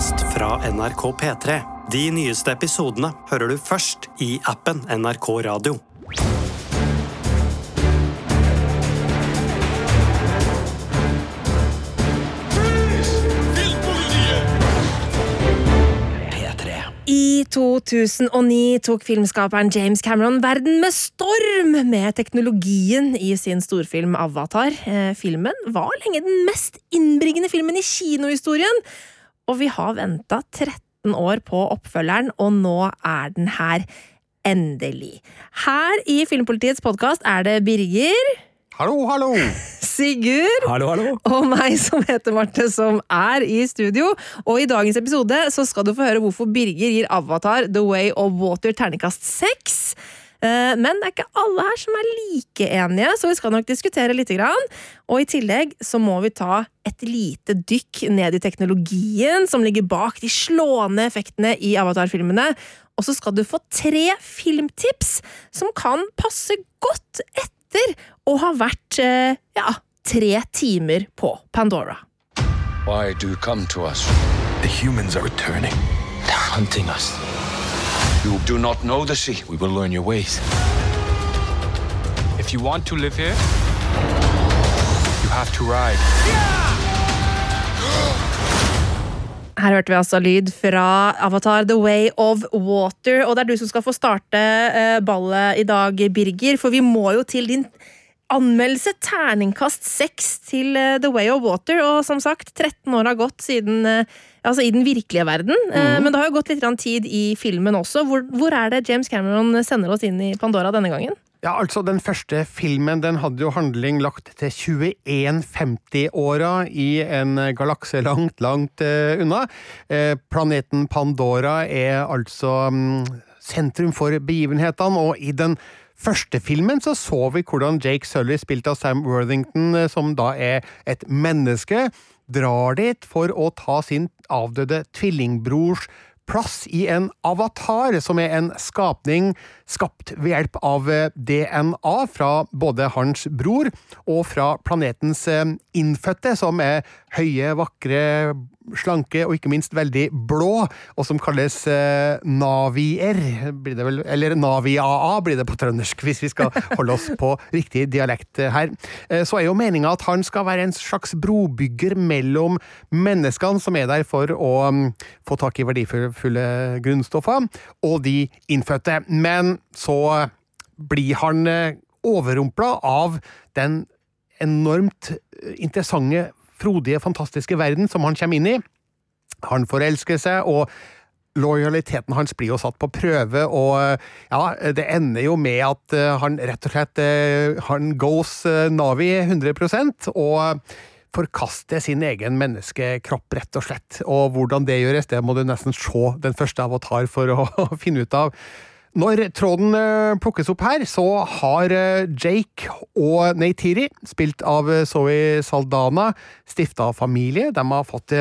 podkast fra NRK P3. De nyeste episodene hører du først i appen NRK Radio. I 2009 tok filmskaperen James Cameron verden med storm med teknologien i sin storfilm Avatar. Eh, filmen var lenge den mest innbringende filmen i kinohistorien, og vi har venta 13 år på oppfølgeren, og nå er den her. Endelig. Her i Filmpolitiets podkast er det Birger, Hallo, hallo! Sigurd Hallo, hallo. og meg som heter Marte, som er i studio. Og i dagens episode så skal du få høre hvorfor Birger gir Avatar The Way of Water terningkast seks. Eh, Men det er ikke alle her som er like enige, så vi skal nok diskutere litt. grann. Og i tillegg så må vi ta et lite dykk ned i teknologien som ligger bak de slående effektene i Avatar-filmene. Og så skal du få tre filmtips som kan passe godt etter å ha vært eh, ja, tre timer på Pandora. Why do you come to us? The humans are returning. They're hunting us. You do not know the sea. We will learn your ways. If you want to live here, you have to ride. Her hørte vi altså lyd fra Avatar The Way of Water, og det er du som skal få starte eh, ballet i dag, Birger, for vi må jo til din anmeldelse, terningkast seks til eh, The Way of Water, og som sagt, 13 år har gått siden eh, Altså i den virkelige verden, Mm. men det har jo gått litt tid i filmen også. Hvor, hvor er det James Cameron sender oss inn i Pandora denne gangen? Ja, altså, den første filmen den hadde jo handling lagt til 2150-åra i en galakse langt, langt uh, unna. Uh, planeten Pandora er altså um, sentrum for begivenhetene, og i den første filmen så så vi hvordan Jake Sully, spilt av Sam Worthington, som da er et menneske, drar dit for å ta sin avdøde tvillingbrors plass i en avatar, som er en skapning skapt ved hjelp av eh, DNA fra både hans bror og fra planetens eh, innfødte, som er høye, vakre, slanke og ikke minst veldig blå, og som kalles eh, navier, blir det vel, eller navia-a blir det på trøndersk, hvis vi skal holde oss på riktig dialekt her. Eh, så er jo meninga at han skal være en slags brobygger mellom menneskene som er der for å um, få tak i verdifulle grunnstoffer, og de innfødte. Men så blir han eh, overrumpla av den enormt eh, interessante, frodige, fantastiske verden som han kommer inn i. Han forelsker seg, og lojaliteten hans blir jo satt på prøve, og ja, det ender jo med at eh, han rett og slett eh, Han goes eh, Navi 100% og forkaster sin egen menneskekropp, rett og slett. Og hvordan det gjøres, det må du nesten se den første Avatar for å finne ut av. Når tråden eh, plukkes opp her, så har eh, Jake og Neytiri, spilt av eh, Zoe Saldana, stifta familie. De har fått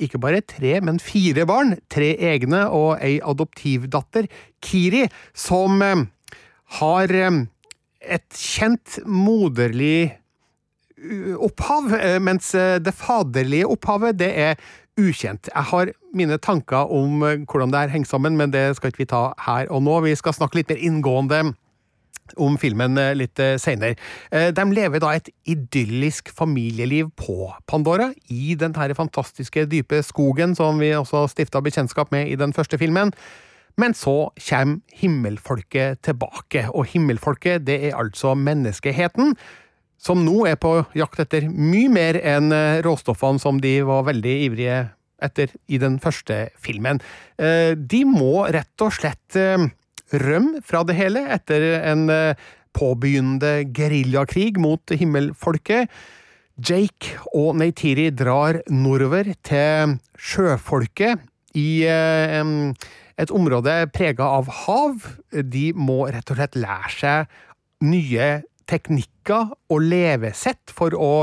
ikke bare tre, men fire barn. Tre egne og ei adoptivdatter, Kiri, som har et kjent moderlig opphav, mens det faderlige opphavet, det er ukjent. Jeg har mine tanker om eh, hvordan det her henger sammen, men det skal ikke vi ta her og nå. Vi skal snakke litt mer inngående om filmen eh, litt seinere. Eh, De lever da et idyllisk familieliv på Pandora, i den her fantastiske dype skogen som vi også stifta bekjentskap med i den første filmen. Men så kommer himmelfolket tilbake, og himmelfolket det er altså menneskeheten, som nå er på jakt etter mye mer enn eh, råstoffene som de var veldig ivrige etter i den første filmen. Eh, De må rett og slett eh, rømme fra det hele etter en påbegynnende geriljakrig mot himmelfolket. Jake og Neytiri drar nordover til sjøfolket i et område prega av hav. De må rett og slett lære seg nye teknikker og levesett for å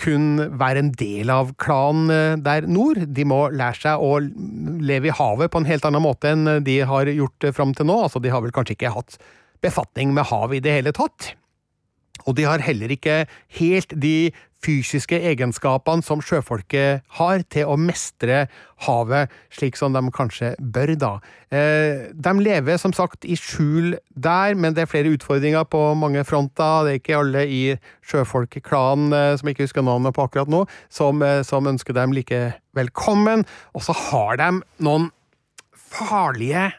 kun være en del av klanen eh, der nord. De må lære seg å leve i havet på en helt annen måte enn de har gjort fram til nå. Altså, de har vel kanskje ikke hatt befatning med hav i det hele tatt. Og de har heller ikke helt de fysiske egenskapene som sjøfolket har til å mestre havet, slik som de kanskje bør, da. Eh, de lever som sagt i skjul der, men det er flere utfordringer på mange fronter. Det er ikke alle i sjøfolkklanen, eh, som jeg ikke husker navnet på akkurat nå, som, eh, som ønsker dem like velkommen. Og så har de noen farlige,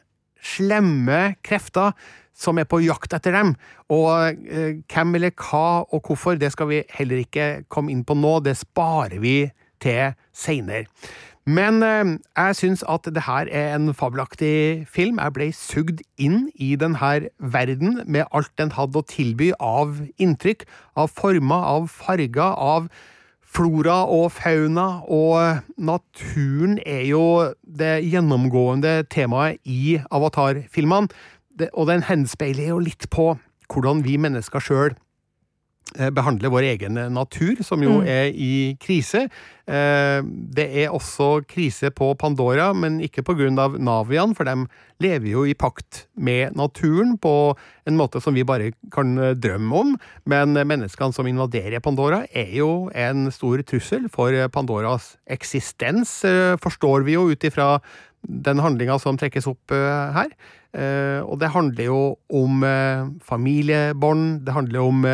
slemme krefter som er på jakt etter dem. Og eh, hvem eller hva og hvorfor, det skal vi heller ikke komme inn på nå, det sparer vi til seinere. Men eh, jeg syns at det her er en fabelaktig film. Jeg ble sugd inn i denne verden med alt den hadde å tilby av inntrykk, av former, av farger, av flora og fauna, og naturen er jo det gjennomgående temaet i Avatar-filmene det, og den henspeiler jo litt på hvordan vi mennesker sjøl eh, behandler vår egen natur, som jo mm. er i krise. Eh, det er også krise på Pandora, men ikke av Navian, for de lever jo i pakt med naturen på en måte som vi bare kan drømme om. Men menneskene som invaderer Pandora, er jo en stor trussel for Pandoras eksistens, eh, forstår vi jo ut ifra den handlinga som trekkes opp uh, her. Uh, og det handler jo om uh, familiebånd, det handler om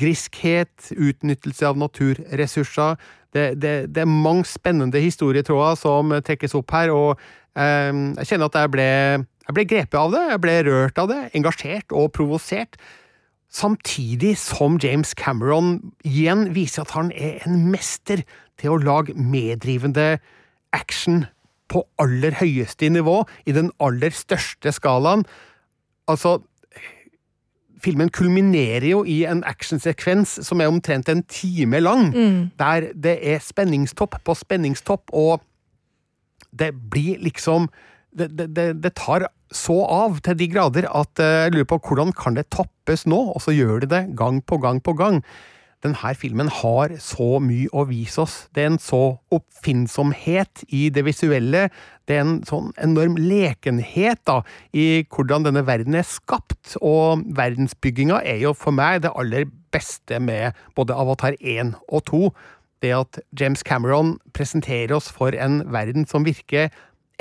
griskhet, utnyttelse av naturressurser. Det, det, det, er mange spennende historietråder som trekkes opp her, og jeg kjenner at jeg ble, jeg ble grepet av det, jeg ble rørt av det, engasjert og provosert. Samtidig som James Cameron igjen viser at han er en mester til å lage meddrivende action på aller høyeste nivå, i den aller største skalaen. Altså, filmen kulminerer jo i en actionsekvens som er omtrent en time lang, mm. der det er spenningstopp på spenningstopp, og det blir liksom det, det, det, tar så av til de grader at eh, jeg lurer på hvordan kan det toppes nå, og så gjør de det gang på gang på gang denne filmen har så mye å vise oss. Det er en så oppfinnsomhet i det visuelle. Det er en sånn enorm lekenhet da, i hvordan denne verden er skapt. Og verdensbygginga er jo for meg det aller beste med både Avatar 1 og 2. Det at James Cameron presenterer oss for en verden som virker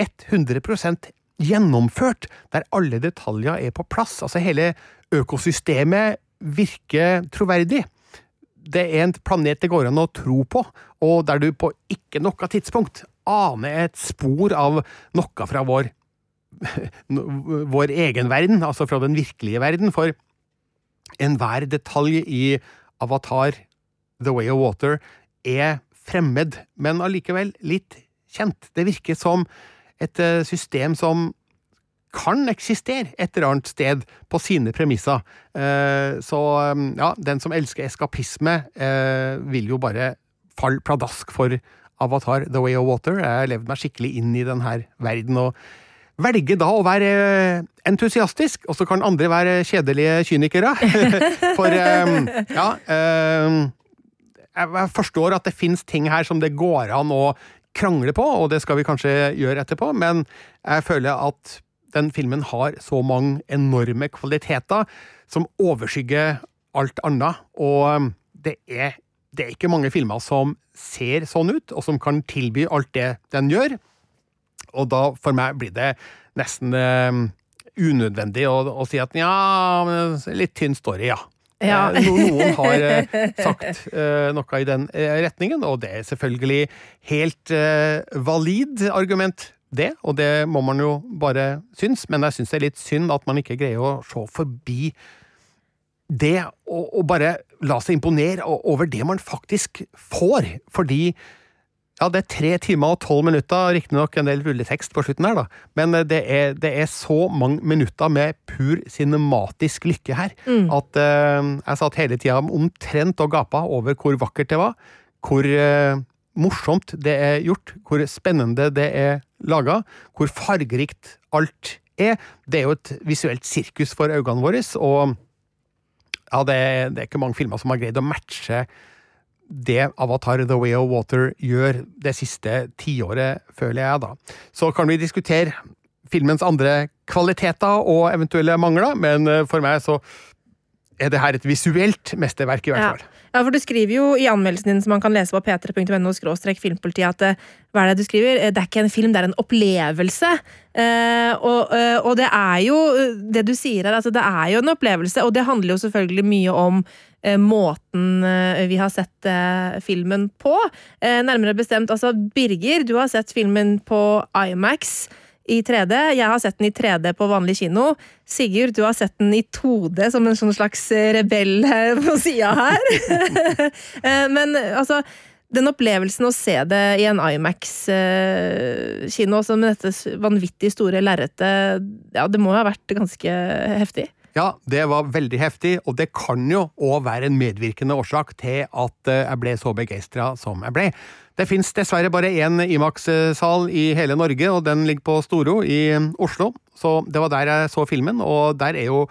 100% gjennomført, der alle detaljer er på plass. Altså hele økosystemet virker troverdig det er en planet det går an å tro på, og der du på ikke noe tidspunkt aner et spor av noe fra vår, vår egen verden, altså fra den virkelige verden, for enhver detalj i Avatar, The Way of Water, er fremmed, men allikevel litt kjent. Det virker som et eh, system som kan eksistere et eller annet sted på sine premisser. Eh, så ja, den som elsker eskapisme, eh, vil jo bare falle pladask for Avatar The Way of Water. Jeg har levd meg skikkelig inn i denne verden og velger da å være eh, entusiastisk, og så kan andre være kjedelige kynikere. For ja Jeg forstår at det finnes ting her som det går an å krangle på, og det skal vi kanskje gjøre etterpå, men jeg føler at den filmen har så mange enorme kvaliteter som overskygger alt annet, og um, det er, det er ikke mange filmer som ser sånn ut, og som kan tilby alt det den gjør. Og da, for meg, blir det nesten uh, unødvendig å, å, si at ja, litt tynn story, ja. ja. Eh, noen har uh, sagt uh, noe i den retningen, og det er selvfølgelig helt valid argument det, og det må man jo bare synes, men jeg syns det er litt synd at man ikke greier å se forbi det, og, og bare la seg imponere over det man faktisk får, fordi ja, det er tre timer og tolv minutter, riktignok en del rulletekst på slutten her, da, men det er, det er, så mange minutter med pur cinematisk lykke her mm. at uh, jeg satt hele tida omtrent og gapa over hvor vakkert det var, hvor uh, morsomt det er gjort, hvor spennende det er laga, hvor fargerikt alt er. Det er jo et visuelt sirkus for øynene våre, og ja, det, det er ikke mange filmer som har greid å matche det Avatar The Way of Water gjør det siste tiåret, føler jeg, da. Så kan vi diskutere filmens andre kvaliteter og eventuelle mangler, men for meg så er det her et visuelt mesterverk, i hvert fall. Ja, for du skriver jo i anmeldelsen din som man kan lese på p3.no filmpolitiet at eh, hva er det du skriver? Eh, Det er ikke en film, det er en opplevelse. Eh, og, eh, og det er jo det du sier her, altså det er jo en opplevelse, og det handler jo selvfølgelig mye om eh, måten vi har sett filmen på. Nærmere bestemt, altså Birger, du har sett filmen på IMAX i 3D. Jeg har sett den i 3D på vanlig kino. Sigurd, du har sett den i 2D som en sånn slags rebell på sida her. Eh, Men altså den opplevelsen å se det i en IMAX-kino som dette vanvittig store lerretet, ja, det må jo ha vært ganske heftig? Ja, det var veldig heftig, og det kan jo òg være en medvirkende årsak til at eh, jeg ble så begeistra som jeg ble. Det fins dessverre bare én Imax-sal i hele Norge, og den ligger på Storo i Oslo. Så det var der jeg så filmen, og der er jo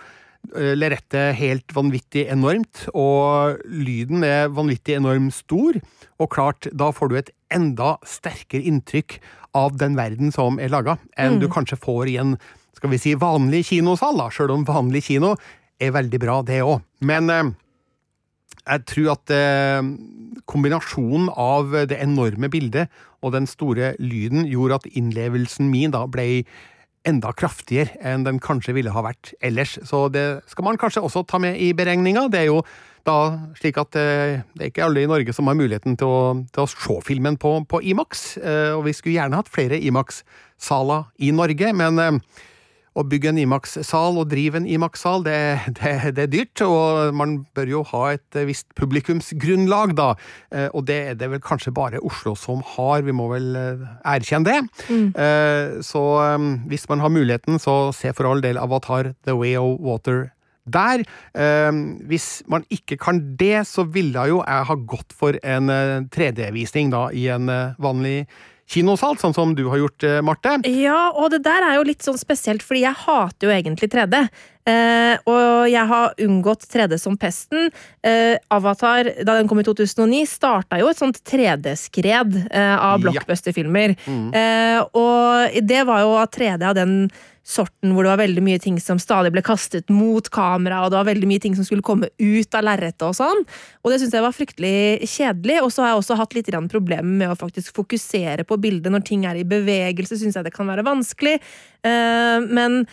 Lerette helt vanvittig enormt, og lyden er vanvittig enormt stor. Og klart, da får du et enda sterkere inntrykk av den verden som er laga, enn du kanskje får i en skal vi si vanlig kinosal, da, sjøl om vanlig kino er veldig bra, det òg. Men eh, jeg tror at eh, kombinasjonen av det enorme bildet og den store lyden gjorde at innlevelsen min da ble enda kraftigere enn den kanskje ville ha vært ellers. Så det skal man kanskje også ta med i beregninga. Det er jo da slik at eh, det er ikke alle i Norge som har muligheten til å, til å se filmen på, på Imax, eh, og vi skulle gjerne hatt flere Imax-saler i Norge, men eh, å bygge en Imax-sal og drive en Imax-sal, det, det, det er dyrt, og man bør jo ha et visst publikumsgrunnlag, da. Eh, Og det er det vel kanskje bare Oslo som har, vi må vel eh, erkjenne det. Mm. Så eh, hvis man har muligheten, så se for all del Avatar The Way of Water der. Eh, hvis man ikke kan det, så ville jo jeg ha gått for en eh, 3D-visning da, i en vanlig kinosal, sånn som du har gjort, eh, Marte. Ja, og det der er jo litt sånn spesielt, fordi jeg hater jo egentlig 3D. Eh, og jeg har unngått 3D som pesten. Eh, Avatar, da den kom i 2009, starta jo et sånt 3D-skred eh, av Ja. blockbuster-filmer. Eh, og det var jo at 3D av den sorten hvor det var veldig mye ting som stadig ble kastet mot kamera, og det var veldig mye ting som skulle komme ut av lerretet og sånn. Og det syns jeg var fryktelig kjedelig. Og så har jeg også hatt litt problemer med å faktisk fokusere på bildet når ting er i bevegelse, syns jeg det kan være vanskelig. Eh, men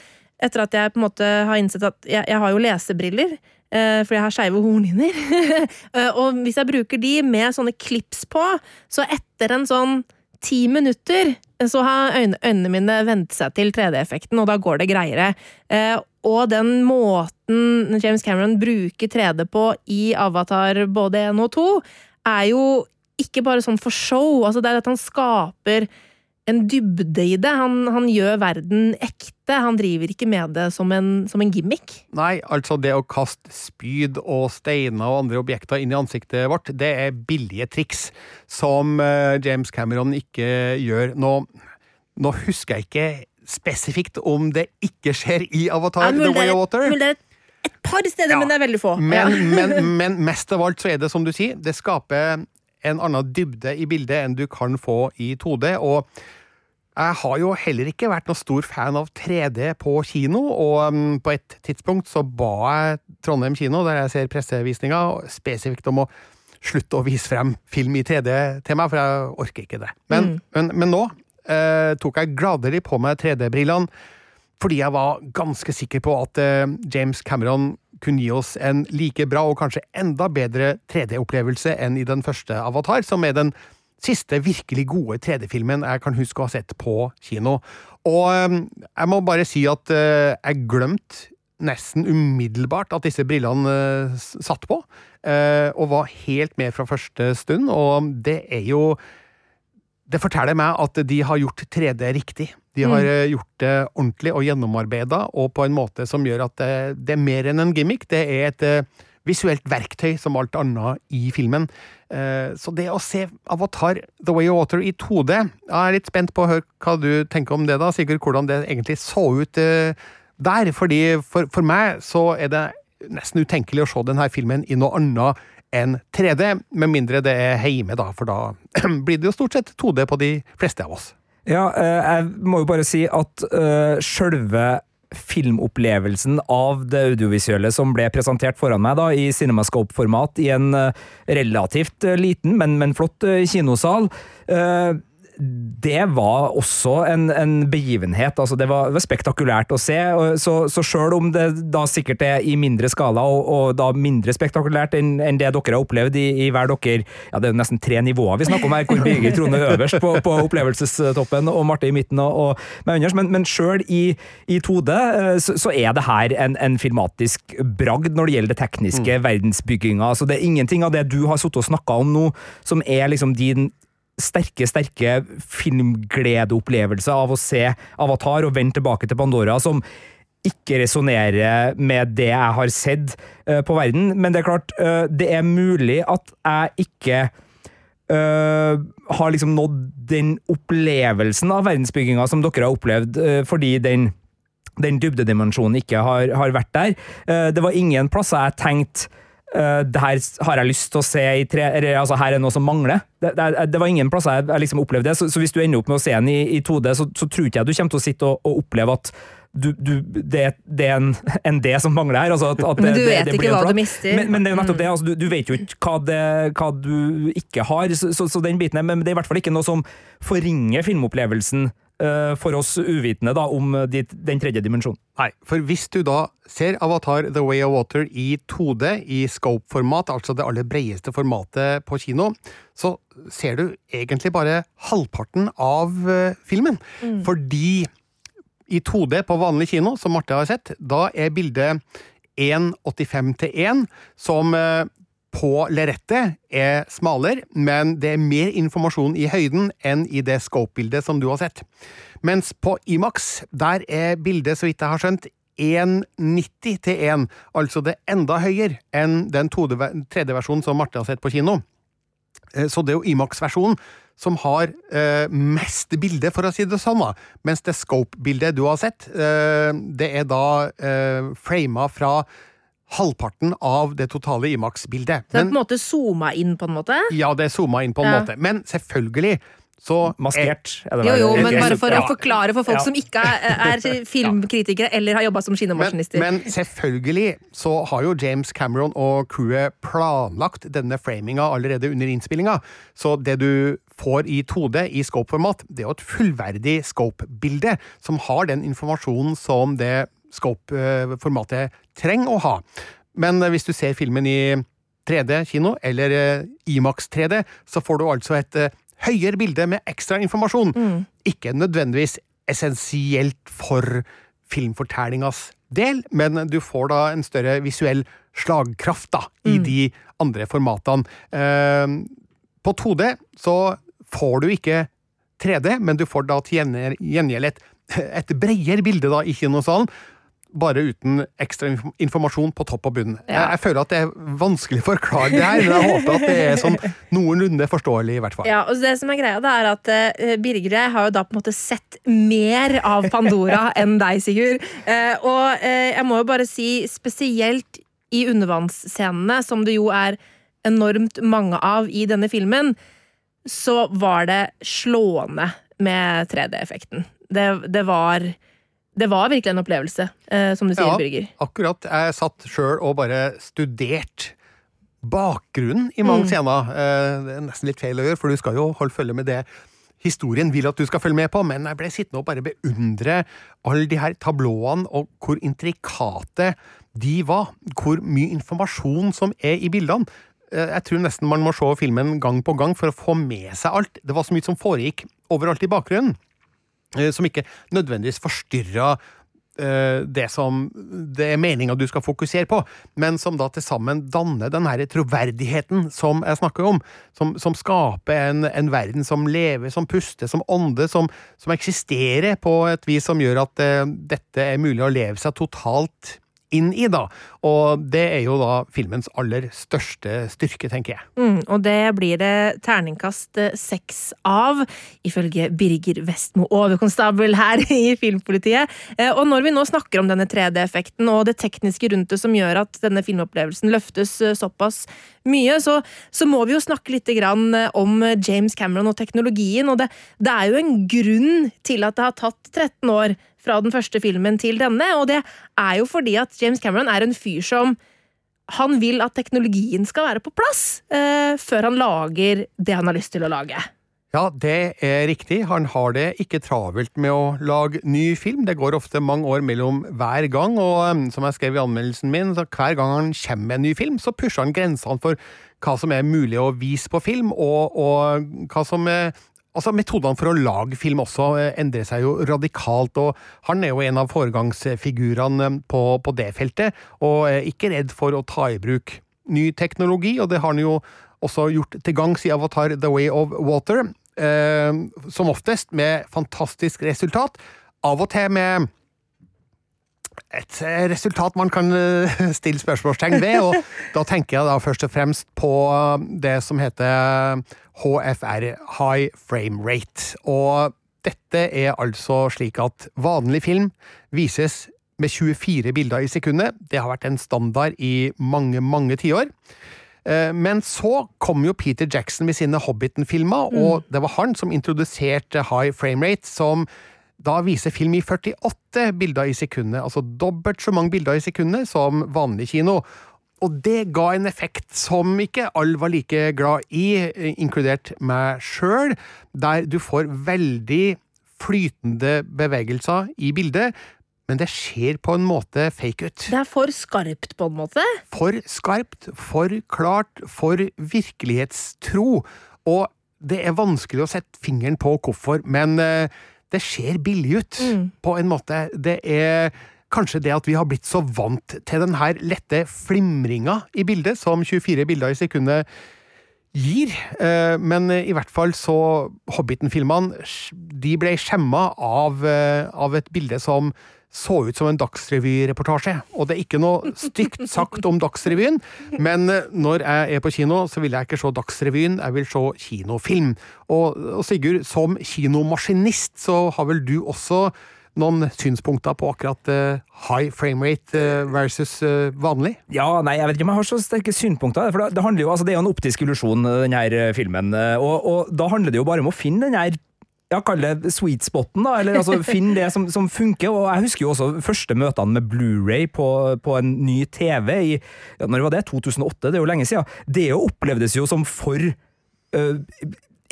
etter at jeg på en måte har innsett at jeg, jeg har jo lesebriller. eh, fordi jeg har skeive hornhinner. Eh, og hvis jeg bruker de med sånne klips på, så etter en sånn ti minutter så har øynene, mine vent seg til 3D-effekten, og da går det greiere. Eh, og den måten James Cameron bruker 3D på i Avatar både 1 og 2, er jo ikke bare sånn for show. Altså det er at han skaper en dybde i det. Han, han gjør verden ekte. Han driver ikke med det som en, som en gimmick. Nei, altså det å kaste spyd og steiner og andre objekter inn i ansiktet vårt, det er billige triks som eh, James Cameron ikke gjør. Nå, nå husker jeg ikke spesifikt om det ikke skjer i Avatar Ja, The Way of Water. mulig det er et par steder, Ja, men det er veldig få. Men, Ja. men, men mest av alt så er det som du sier, det skaper en annen dybde i bildet enn du kan få i 2D. og jeg har jo heller ikke vært noen stor fan av 3D på kino, og um, på et tidspunkt så ba jeg Trondheim kino, der jeg ser pressevisninga, spesifikt om å slutte å vise frem film i 3D til meg, for jeg orker ikke det. Men, men, men nå eh, tok jeg gladelig på meg 3D-brillene, fordi jeg var ganske sikker på at eh, James Cameron kunne gi oss en like bra og kanskje enda bedre 3D-opplevelse enn i den første Avatar, som er den siste virkelig gode 3D-filmen jeg kan huske å ha sett på kino. Og eh, jeg må bare si at eh, jeg glemte nesten umiddelbart at disse brillene eh, satt på, eh, og var helt med fra første stund, og det er jo det forteller meg at de har gjort 3D riktig. De har mm. gjort det ordentlig og gjennomarbeida, og på en måte som gjør at det, det er mer enn en gimmick. Det er et visuelt verktøy som alt annet i filmen. Eh, så det å se Avatar The Way of Water i 2D Jeg er litt spent på å høre hva du tenker om det, da, Sigurd. Hvordan det egentlig så ut eh, der. Fordi for, for meg så er det nesten utenkelig å se denne filmen i noe annet enn 3D, med mindre det er hjemme, da, for da blir det jo stort sett 2D på de fleste av oss. Ja, eh, jeg må jo bare si at uh, sjølve filmopplevelsen av det audiovisuelle som ble presentert foran meg da, i cinemascope-format i en eh, relativt eh, liten, men, men flott eh, kinosal. Uh, det var også en, en begivenhet. Altså, det, var, spektakulært å se. Så, så sjøl om det da sikkert er i mindre skala, og, og da mindre spektakulært enn, en det dere har opplevd i, i, hver dere Ja, det er nesten tre nivåer vi snakker om her, hvor Birgit Trone øverst på, på, opplevelsestoppen, og Marte i midten og, og meg underst. Men, men sjøl i, i 2D eh, så, så, er det her en, en, filmatisk bragd når det gjelder det tekniske, mm. verdensbygginga. Altså, det er ingenting av det du har sittet og snakka om nå, som er liksom din sterke, sterke filmgledeopplevelse av å se Avatar og vende tilbake til Pandora, som ikke resonnerer med det jeg har sett uh, på verden. Men det er klart, uh, det er mulig at jeg ikke uh, har liksom nådd den opplevelsen av verdensbygginga som dere har opplevd, fordi den den dybdedimensjonen ikke har, har vært der. det var ingen plasser jeg tenkte Uh, det her har jeg lyst til å se i tre eller, altså Her er noe som mangler. Det, det, det var ingen plasser jeg, jeg liksom opplevde det. Så, så, hvis du ender opp med å se den i, i 2D, så, så, tror ikke jeg du kommer til å sitte og, og oppleve at du, du, det, det, er en, en D som mangler her. Altså at, at men du vet ikke hva du mister. Men, men, det er jo nettopp det. Altså, du, du, vet jo ikke hva, hva du ikke har. Så, så, den biten er, men det er i hvert fall ikke noe som forringer filmopplevelsen for oss uvitende da, om de, den tredje dimensjonen. Nei, for hvis du da ser Avatar The Way of Water i 2D, i scope-format, altså det aller bredeste formatet på kino, så ser du egentlig bare halvparten av uh, filmen. Mm. Fordi i 2D på vanlig kino, som Marte har sett, da er bildet 1,85 til 1, som uh, på lerretet er smalere, men det er mer informasjon i høyden enn i det scope-bildet som du har sett. Mens på Imax, der er bildet, så vidt jeg har skjønt, 1,90 til 1, altså det er enda høyere enn den 3D-versjonen som Marte har sett på kino. Eh, så det er jo Imax-versjonen som har eh, mest bilde, for å si det sånn, da. mens det scope-bildet du har sett, eh, det er da eh, frama fra halvparten av det totale Imax-bildet. Så det er på en måte zooma inn, på en måte? Ja, det er zooma inn på en ja. måte. Men selvfølgelig så Maskert. Er jo, jo, men bare for ja. å forklare for folk ja. som ikke er, er filmkritikere eller har jobba som kinomaskinister. Men, men, selvfølgelig så har jo James Cameron og crewet planlagt denne framinga allerede under innspillinga. Så det du får i 2D i scope-format, det er jo et fullverdig scope-bilde som har den informasjonen som det scope-formatet trenger å ha. Men hvis du ser filmen i 3D-kino, eller eh, Imax 3D, så får du altså et eh, høyere bilde med ekstra informasjon. Mm. Ikke nødvendigvis essensielt for filmfortellingas del, men du får da en større visuell slagkraft da, i mm. de andre formatene. Eh, på 2D så får du ikke 3D, men du får da til gjengjeld et, et bredere bilde da i kinosalen bare uten ekstra informasjon på topp og bunn. Ja. Jeg, jeg, føler at det er vanskelig å forklare det her, men jeg håper at det er sånn noenlunde forståelig, i hvert fall. Ja, og det som er greia, det er at uh, Birger og jeg har jo da på en måte sett mer av Pandora enn deg, Sigurd. Uh, og uh, jeg må jo bare si, spesielt i undervannsscenene, som det jo er enormt mange av i denne filmen, så var det slående med 3D-effekten. Det, det var det var virkelig en opplevelse, eh, som du sier, ja, Birger. Akkurat. Jeg satt sjøl og bare studert bakgrunnen i mange mm. scener. Eh, det er nesten litt feil å gjøre, for du skal jo holde følge med det historien vil at du skal følge med på, men jeg ble sittende og bare beundre alle de her tablåene, og hvor intrikate de var. Hvor mye informasjon som er i bildene. Eh, jeg tror nesten man må se filmen gang på gang for å få med seg alt. Det var så mye som foregikk overalt i bakgrunnen. Eh, som ikke nødvendigvis forstyrra eh, det som det er meninga du skal fokusere på, men som da til sammen danner den her troverdigheten som jeg snakker om. Som, som skaper en, en, verden som lever, som puster, som ånde, som, som eksisterer på et vis som gjør at uh, dette er mulig å leve seg totalt inn i, da. Og det er jo da filmens aller største styrke, tenker jeg. Mm, og det blir det terningkast eh, seks av, ifølge Birger Vestmo, overkonstabel her i Filmpolitiet. Eh, og når vi nå snakker om denne 3D-effekten og det tekniske rundt det som gjør at denne filmopplevelsen løftes eh, såpass mye, så, så må vi jo snakke litt om James Cameron og teknologien. Og det, det er jo en grunn til at det har tatt 13 år fra den første filmen til denne, og det er jo fordi at James Cameron er en fyr som han vil at teknologien skal være på plass eh, før han lager det han har lyst til å lage. Ja, det er riktig. Han har det ikke travelt med å lage ny film. Det går ofte mange år mellom hver gang, og um, som jeg skrev i anmeldelsen min, så hver gang han kommer med en ny film, så pusher han grensene for hva som er mulig å vise på film, og, og hva som er Altså, Metodene for å lage film også eh, endrer seg jo radikalt, og han er jo en av foregangsfigurene på, på det feltet, og er ikke redd for å ta i bruk ny teknologi, og det har han jo også gjort til gangs i Avatar The Way of Water, eh, som oftest med fantastisk resultat, av og til med et resultat man kan eh, stille spørsmålstegn ved, og da tenker jeg da først og fremst på det som heter HFR, High Frame Rate. Og dette er altså slik at vanlig film vises med 24 bilder i sekundet. Det har vært en standard i mange, mange tiår. Eh, men så kom jo Peter Jackson med sine Hobbiten-filmer, mm. og det var han som introduserte high frame rate, som da viser film i 48 bilder i sekundet, altså dobbelt så mange bilder i sekundet som vanlig kino. Og det ga en effekt som ikke alle var like glad i, inkludert meg sjøl, der du får veldig flytende bevegelser i bildet, men det ser på en måte fake ut. Det er for skarpt, på en måte? For skarpt, for klart, for virkelighetstro. Og det er vanskelig å sette fingeren på hvorfor, men eh, det ser billig ut, mm. på en måte. Det er Kanskje det at vi har blitt så vant til denne lette flimringa i bildet, som 24 bilder i sekundet gir. Eh, men i hvert fall så Hobbiten-filmene de ble skjemma av, eh, av et bilde som så ut som en Dagsrevy-reportasje. Og det er ikke noe stygt sagt om Dagsrevyen, men eh, når jeg er på kino, så vil jeg ikke se Dagsrevyen, jeg vil se kinofilm. Og, og Sigurd, som kinomaskinist, så har vel du også noen synspunkter på akkurat uh, high framerate uh, versus uh, vanlig? Ja, nei, jeg vet ikke om jeg har så sterke synpunkter. For det, det, jo, altså, det er jo en optisk illusjon, denne filmen. Og, og, da handler det jo bare om å finne den her ja, kall det sweet spoten, da. Eller altså, finn det som, som, funker. Og jeg husker jo også første møtene med Blu-ray på, på, en ny TV i ja, Når var det? 2008? Det er jo lenge siden. Det opplevdes jo som for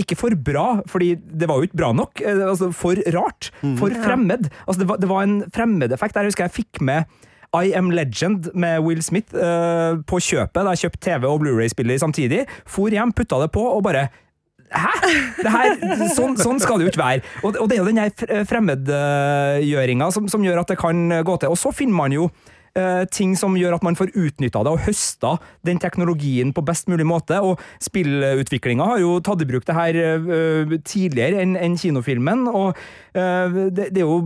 ikke for bra, fordi det var jo ikke bra nok. Eh, altså For rart. Mm. For fremmed. Altså det, var, det var en fremmedeffekt. Jeg husker jeg fikk med I Am Legend med Will Smith uh, på kjøpet. Da jeg kjøpte TV og Blu-ray-spiller samtidig. For hjem, putta det på og bare Hæ?! Her, sånn, sånn, skal det jo ikke være. Og, og det er jo den fremmedgjøringa som, som, gjør at det kan gå til. Og så finner man jo ting som gjør at man får utnytta det og høsta den teknologien på best mulig måte. Og spillutviklinga har jo tatt i bruk det her uh, tidligere enn en kinofilmen. Og uh, det, er jo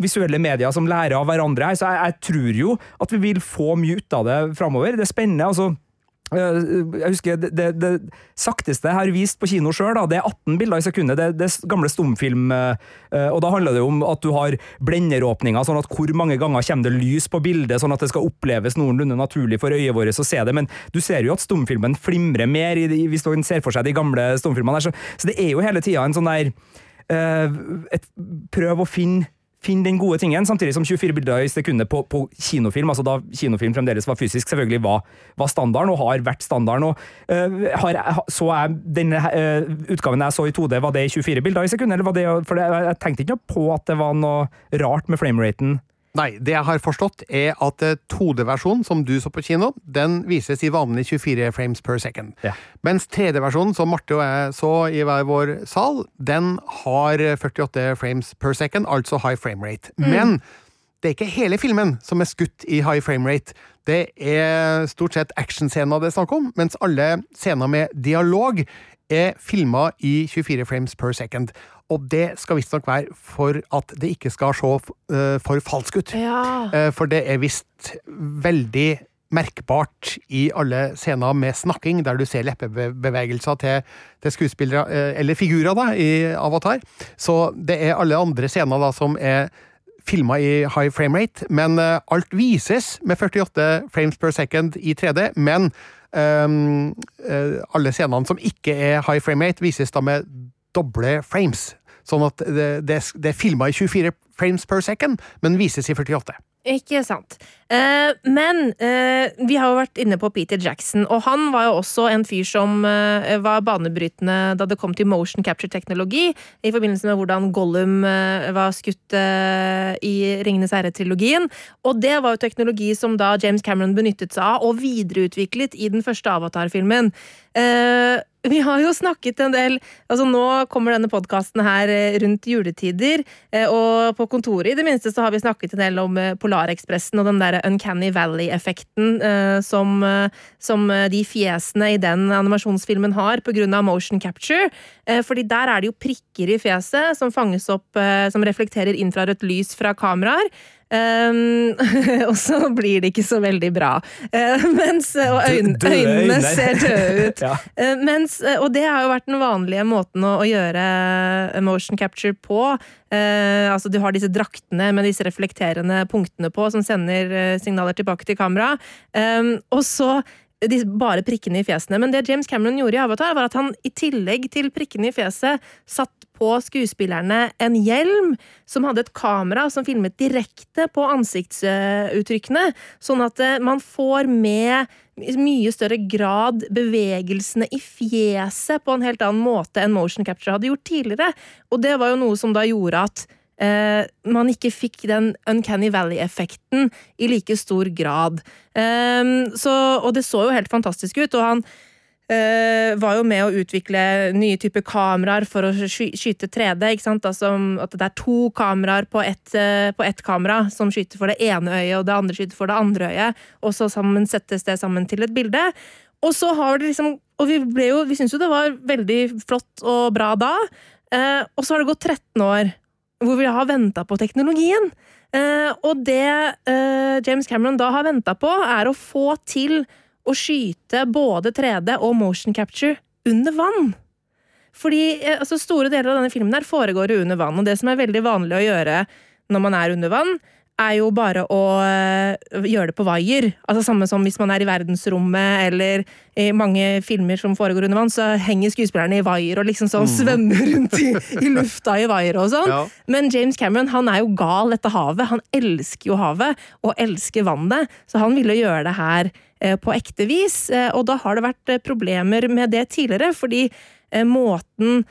visuelle medier som lærer av hverandre her, så jeg, tror jo at vi vil få mye ut av det framover. Det er spennende. altså Eh, jeg husker det, det, det, sakteste jeg har vist på kino sjøl, det er 18 bilder i sekundet. Det, det gamle stumfilm. Eh, og da handler det om at du har blenderåpninger, sånn at hvor mange ganger kommer det lys på bildet, sånn at det skal oppleves noenlunde naturlig for øyet vårt å se det. Men du ser jo at stumfilmen flimrer mer hvis du ser for seg de gamle stumfilmene. Så, så det er jo hele tida en sånn der eh, et, Prøv å finne Finn den gode tingen, samtidig som 24 bilder i sekundet på, på, kinofilm, altså da kinofilm fremdeles var fysisk, selvfølgelig var, var standarden, og har vært standarden. og uh, har, Så jeg denne uh, utgaven jeg så i 2D, var det i 24 bilder i sekundet? eller var det, for det, jeg tenkte ikke på at det var noe rart med frameraten Nei, det jeg har forstått er at 2D-versjonen, som du så på kino, den vises i vanlig 24 frames per second. Ja. Mens 3D-versjonen, som Marte og jeg så i hver vår sal, den har 48 frames per second, altså high frame rate. Mm. Men det er ikke hele filmen som er skutt i high frame rate. Det er stort sett actionscener det er snakk om, mens alle scener med dialog er filma i 24 frames per second. Og det skal visstnok være for at det ikke skal se uh, for falsk ut. Ja. Uh, for det er visst veldig merkbart i alle scener med snakking, der du ser leppebevegelser til, til skuespillere, uh, eller figurer, da, i Avatar. Så det er alle andre scener da som er filma i high frame rate, men alt vises med 48 frames per second i 3D. Men um, alle scenene som ikke er high frame rate, vises da med doble frames. Sånn at det, det, det er filma i 24 frames per second, men vises i 48. Ikke sant. Eh, men eh, vi har jo vært inne på Peter Jackson, og han var jo også en fyr som eh, var banebrytende da det kom til motion capture-teknologi, i forbindelse med hvordan Gollum eh, var skutt eh, i Ringenes herre-trilogien. Og det var jo teknologi som da James Cameron benyttet seg av, og videreutviklet i den første Avatar-filmen. Eh, vi har jo snakket en del altså Nå kommer denne podkasten her eh, rundt juletider, eh, og på kontoret i det minste så har vi snakket en del om eh, Polarekspressen og den der Uncanny Valley-effekten som, som de fjesene i den animasjonsfilmen har av motion capture. Fordi der er det jo prikker i fjeset som fanges opp, som reflekterer infrarødt lys fra kameraer. Um, og så blir det ikke så veldig bra. Uh, mens, og øyn, øynene ser døde ut. Ja. uh, mens, eh, og det har jo vært den vanlige måten å, å gjøre eh, motion capture på. Uh, altså Du har disse draktene med disse reflekterende punktene på, som sender eh, signaler tilbake til kamera. Um, og så de, bare prikkene i fjesene. Men det James Cameron gjorde i Avatar, var at han i tillegg til prikkene i fjeset satt på skuespillerne en hjelm som hadde et kamera som filmet direkte på ansiktsuttrykkene, sånn at eh, man får med i mye større grad bevegelsene i fjeset på en helt annen måte enn motion capture hadde gjort tidligere. Og det var jo noe som da gjorde at eh, man ikke fikk den Uncanny Valley-effekten i like stor grad. Eh, så, og det så jo helt fantastisk ut, og han eh, var jo med å utvikle nye typer kameraer for å sky skyte 3D. ikke sant? Altså, at det er to kameraer på ett, eh, ett kamera som skyter for det ene øyet, og det andre skyter for det andre øyet, og så sammen settes det sammen til et bilde. Og så har det liksom Og vi ble jo, vi syntes jo det var veldig flott og bra da. Eh, og så har det gått 13 år hvor vi har venta på teknologien. Eh, og det eh, James Cameron da har venta på, er å få til å skyte både 3D og motion capture under vann. Fordi eh, altså, store deler av denne filmen her foregår under vann, og det som er veldig vanlig å gjøre når man er under vann, er jo bare å eh, gjøre det på vaier. Altså Samme som hvis man er i verdensrommet, eller i mange filmer som foregår under vann, så henger skuespillerne i vaier og liksom sånn svømmer rundt i, i lufta i vaier og sånn. Ja. Men James Cameron han er jo gal etter havet. Han elsker jo havet, og elsker vannet, så han ville gjøre det her eh, på ekte vis. Eh, Og da har det vært problemer med det tidligere, fordi måten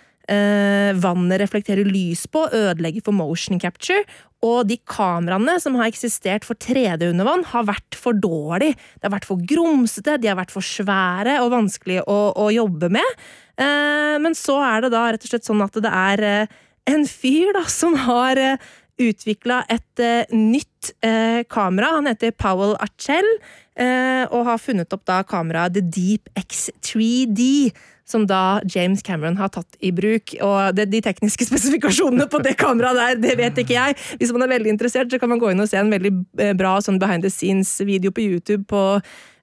vannet reflekterer lys på, ødelegger for motion capture. Og de kameraene som har eksistert for 3D under vann, har vært for dårlige. De har vært for grumsete, de har vært for svære og vanskelig å, å jobbe med. Eh, men så er det da rett og slett sånn at det er eh, en fyr da som har eh, utvikla et eh, nytt eh, kamera. Han heter Powell Archell, eh, og har funnet opp da kameraet The Deep X3D. Som da James Cameron har tatt i bruk. Og det, de tekniske spesifikasjonene på det kameraet der, det vet ikke jeg. Hvis man er veldig interessert, så kan man gå inn og se en veldig eh, bra sånn behind the scenes-video på YouTube på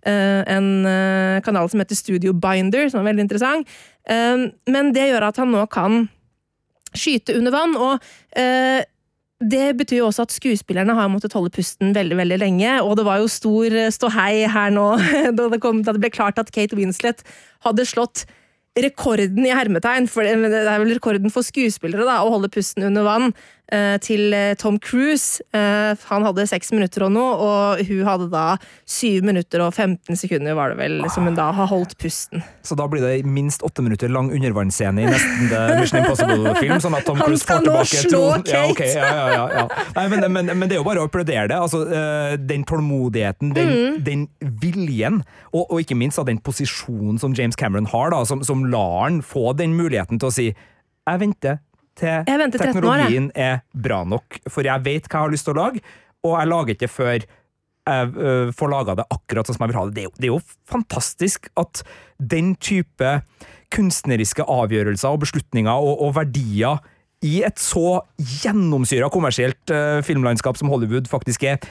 uh, en uh, kanal som heter Studio Binder, som er veldig interessant. Eh, men det gjør at han nå kan skyte under vann, og det betyr jo også at skuespillerne har måttet holde pusten veldig veldig lenge, og det var jo stor ståhei her nå da det, kom, da det ble klart at Kate Winslet hadde slått rekorden i hermetegn, for det er vel rekorden for skuespillere da, å holde pusten under vann, til eh, Tom Cruise. Eh, Han hadde seks minutter og noe, og hun hadde da syv minutter og 15 sekunder, var det vel, som hun da har holdt pusten. Så da blir det minst åtte minutter lang undervannsscene i nesten Mission Impossible-film. Sånn at Tom Cruise får tilbake slå tronen. Ja, okay, ja, ja, ja. Nei, men, men, men det er jo bare å applaudere det. Altså, eh, den tålmodigheten, den, Mm. den viljen, og, og ikke minst den posisjonen som James Cameron har, da, som, som lar han få den muligheten til å si jeg venter til teknologien år, er bra nok, for jeg vet hva jeg har lyst til å lage, og jeg lager ikke før jeg øh, får laga det akkurat sånn som jeg vil ha det. Det er, jo, det er jo fantastisk at den type kunstneriske avgjørelser og beslutninger og, og verdier i et så gjennomsyra kommersielt øh, filmlandskap som Hollywood faktisk er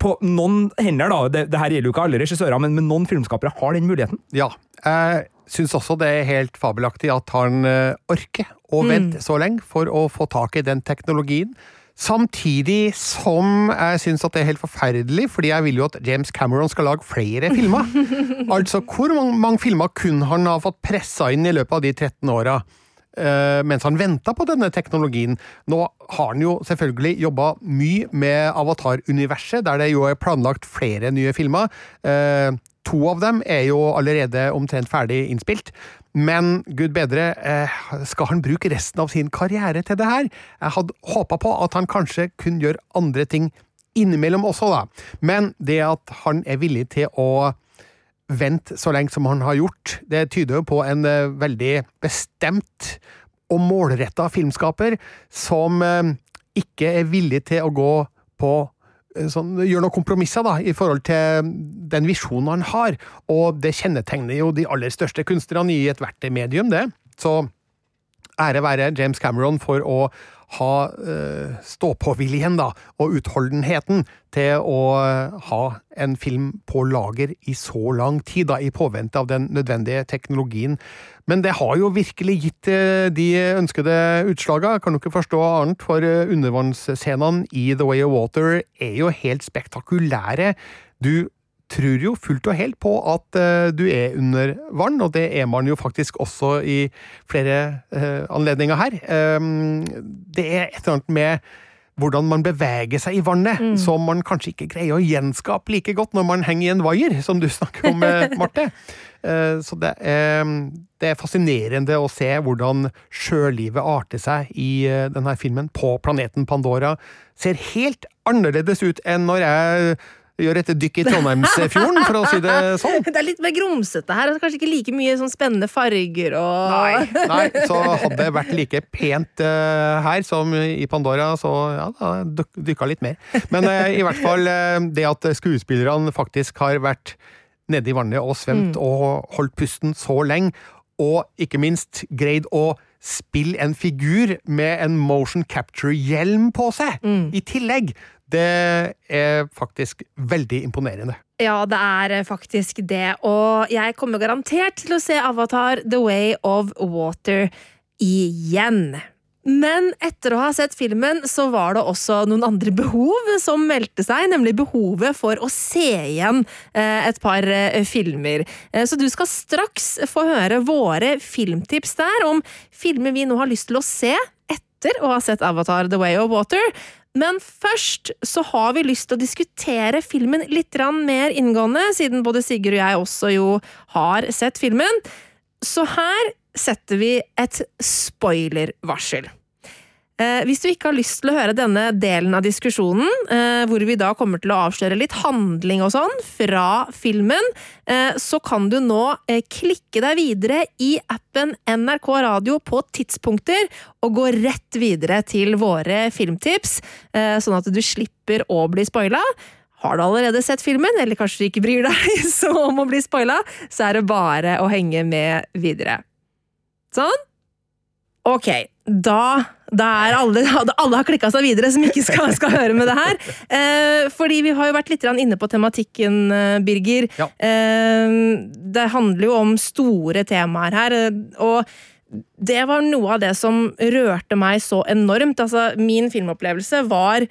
på noen hender, da, det, det her gjelder jo ikke alle regissører, men, men noen filmskapere har den muligheten. Ja. Jeg syns også det er helt fabelaktig at han eh, orker å vente så lenge for å få tak i den teknologien. Samtidig som jeg syns at det er helt forferdelig, fordi jeg vil jo at James Cameron skal lage flere filmer. altså, hvor mange, mange filmer kunne han ha fått pressa inn i løpet av de 13 åra? Eh, mens han venta på denne teknologien. Nå har han jo selvfølgelig jobba mye med Avatar-universet, der det jo er planlagt flere nye filmer. Eh, to av dem er jo allerede omtrent ferdig innspilt. Men gud bedre, eh, skal han bruke resten av sin karriere til det her? Jeg hadde håpa på at han kanskje kunne gjøre andre ting innimellom også, da. Men det at han er villig til å vente så lenge som han har gjort, det tyder jo på en eh, veldig bestemt og målretta filmskaper som eh, ikke er villig til å gå på eh, sånn, gjør noen kompromisser da, i forhold til den visjonen han har, og det kjennetegner jo de aller største kunstnerne i ethvert medium, det. Så ære være James Cameron for å ha eh, stå-på-viljen og utholdenheten til å uh, ha en film på lager i så lang tid, da, i påvente av den nødvendige teknologien. Men det har jo virkelig gitt uh, de ønskede utslagene. Kan du ikke forstå annet, for undervannsscenene i The Way of Water er jo helt spektakulære. Du tror jo fullt og helt på at uh, du er under vann, og det er man jo faktisk også i flere uh, anledninger her. Um, det er et eller annet med hvordan man beveger seg i vannet, mm. som man kanskje ikke greier å gjenskape like godt når man henger i en vaier, som du snakker om, Marte. Uh, så det er, det er, fascinerende å se hvordan sjølivet arter seg i denne filmen på planeten Pandora. Ser helt annerledes ut enn når jeg gjør et dykk i Trondheimsfjorden, for å si det sånn. Det er litt mer grumsete her, og kanskje ikke like mye sånn spennende farger og Nei, nei så hadde det vært like pent uh, her som i Pandora, så ja, da dykka litt mer. Men uh, i hvert fall uh, det at skuespillerne faktisk har vært nede i vannet og svømt mm. og holdt pusten så lenge, og ikke minst greid å spille en figur med en motion capture-hjelm på seg, mm. i tillegg. Det er faktisk veldig imponerende. Ja, det er faktisk det. Og jeg kommer garantert til å se Avatar The Way of Water igjen. Men etter å ha sett filmen, så var det også noen andre behov som meldte seg, nemlig behovet for å se igjen eh, et par eh, filmer. Eh, så du skal straks få høre våre filmtips der, om filmer vi nå har lyst til å se etter å ha sett Avatar The Way of Water. Men først så har vi lyst til å diskutere filmen litt mer inngående, siden både Sigurd og jeg også jo har sett filmen. Så her setter vi et spoilervarsel. Eh, hvis du ikke har lyst til å høre denne delen av diskusjonen, eh, hvor vi da kommer til å avsløre litt handling og sånn fra filmen, eh, så kan du nå klikke deg videre i appen NRK Radio på tidspunkter, og gå rett videre til våre filmtips, sånn at du slipper å bli spoila. Har du allerede sett filmen, eller kanskje du ikke bryr deg så om å bli spoila, så er det bare å henge med videre. Sånn? Ok, da da er alle, alle har klikka seg videre som ikke skal, skal høre med det her. Eh, fordi vi har jo vært litt inne på tematikken, eh, Birger. Ja. Eh, det handler jo om store temaer her. og det var noe av det som rørte meg så enormt. Altså, min filmopplevelse var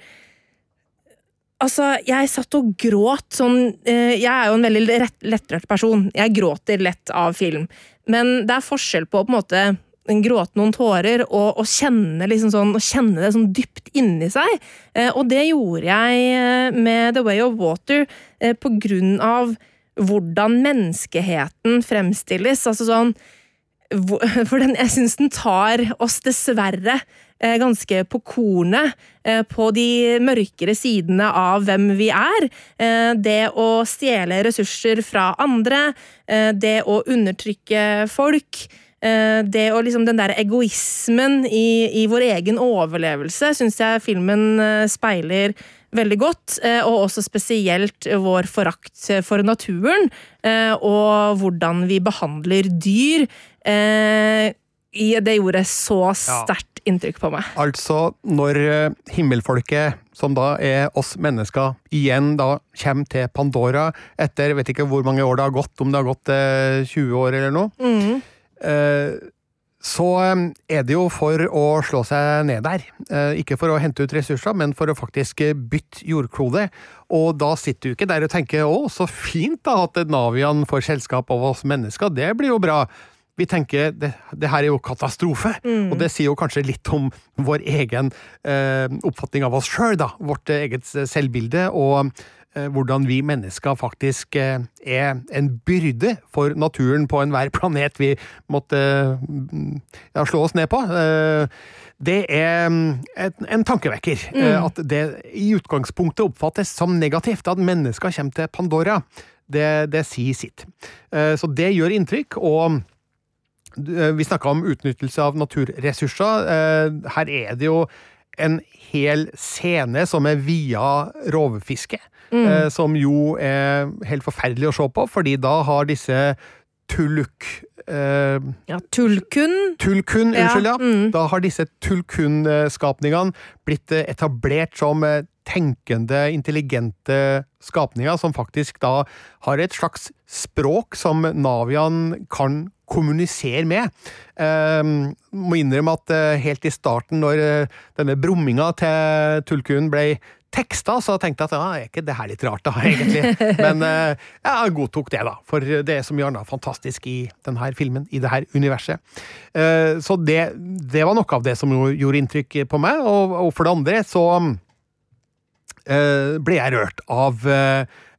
Altså, jeg satt og gråt sånn eh, Jeg er jo en veldig lettrørt person. Jeg gråter lett av film. Men det er forskjell på på en måte gråte noen tårer og, og, kjenne, liksom sånn, kjenne det sånn dypt inni seg. Eh, og det gjorde jeg eh, med The Way of Water eh, på grunn av hvordan menneskeheten fremstilles. Altså sånn For den, jeg syns den tar oss dessverre eh, ganske på kornet eh, på de mørkere sidene av hvem vi er. Eh, det å stjele ressurser fra andre, det å undertrykke folk. Eh, det og liksom den der egoismen i, i vår egen overlevelse syns jeg filmen eh, speiler veldig godt, eh, og også spesielt vår forakt for naturen, og hvordan vi behandler dyr. Det gjorde så sterkt inntrykk på meg. Altså, når himmelfolket, som da er oss mennesker, igjen da kommer til Pandora etter vet ikke hvor mange år det har gått, om det har gått 20 år eller noe, mm. Eh, så er det jo for å slå seg ned der. Eh, ikke for å hente ut ressurser, men for å faktisk bytte jordklode. Og da sitter du ikke der og tenker 'å, så fint da at Navian får selskap av oss mennesker', det blir jo bra'. vi tenker det, det her er jo katastrofe, og det sier jo kanskje litt om vår egen eh, oppfatning av oss sjøl, da. Vårt eget selvbilde, og hvordan vi mennesker faktisk eh, er en byrde for naturen på enhver planet vi måtte mm, ja, slå oss ned på. Eh, det er mm, en, tankevekker. Mm. At det i utgangspunktet oppfattes som negativt at mennesker kommer til Pandora. Det, det sier sitt. Eh, Så det gjør inntrykk, og eh, vi snakka om utnyttelse av naturressurser. Eh, Her er det jo en hel scene som er via rovfiske, eh, som jo er helt forferdelig å se på, fordi da har disse tulluk... Eh, ja, tulkun. Tulkun, unnskyld, ja. Mm. Da har disse tulkun-skapningene blitt eh, etablert som eh, tenkende, intelligente skapninger, som faktisk da har et slags språk som Navian kan kommunisere med. Eh, må innrømme at eh, helt i starten, når eh, denne brumminga til tulkun ble teksta, så tenkte jeg at ja, er ikke det her litt rart, da, egentlig? Men eh, jeg godtok det, da. For det er så mye annet fantastisk i denne filmen, i det her universet. Eh, Så det, det var noe av det som gjorde inntrykk på meg. Og, og for det andre så eh, ble jeg rørt av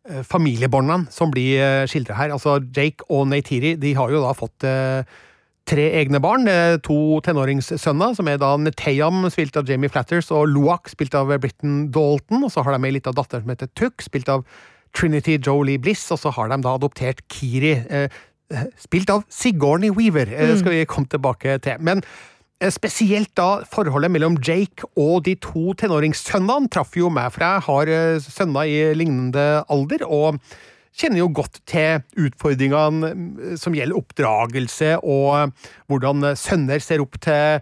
familiebåndene som blir skildret skildra her. Altså Jake og Neytiri de har jo da fått eh, tre egne barn. eh, To tenåringssønner, som er da Neteyam, spilt av Jamie Flatters, og Luak, spilt av Britton Dalton. Og så har de ei lita datter som heter Tuck, spilt av Trinity Jolie Bliss. Og så har de da adoptert Kiri, eh, spilt av Sigourney Weaver. Det skal vi komme tilbake til. Men eh, Spesielt da forholdet mellom Jake og de to tenåringssønnene traff jo meg, for jeg har eh, sønner i lignende alder, og kjenner jo godt til utfordringene mm, som gjelder oppdragelse, og hvordan eh, sønner ser opp til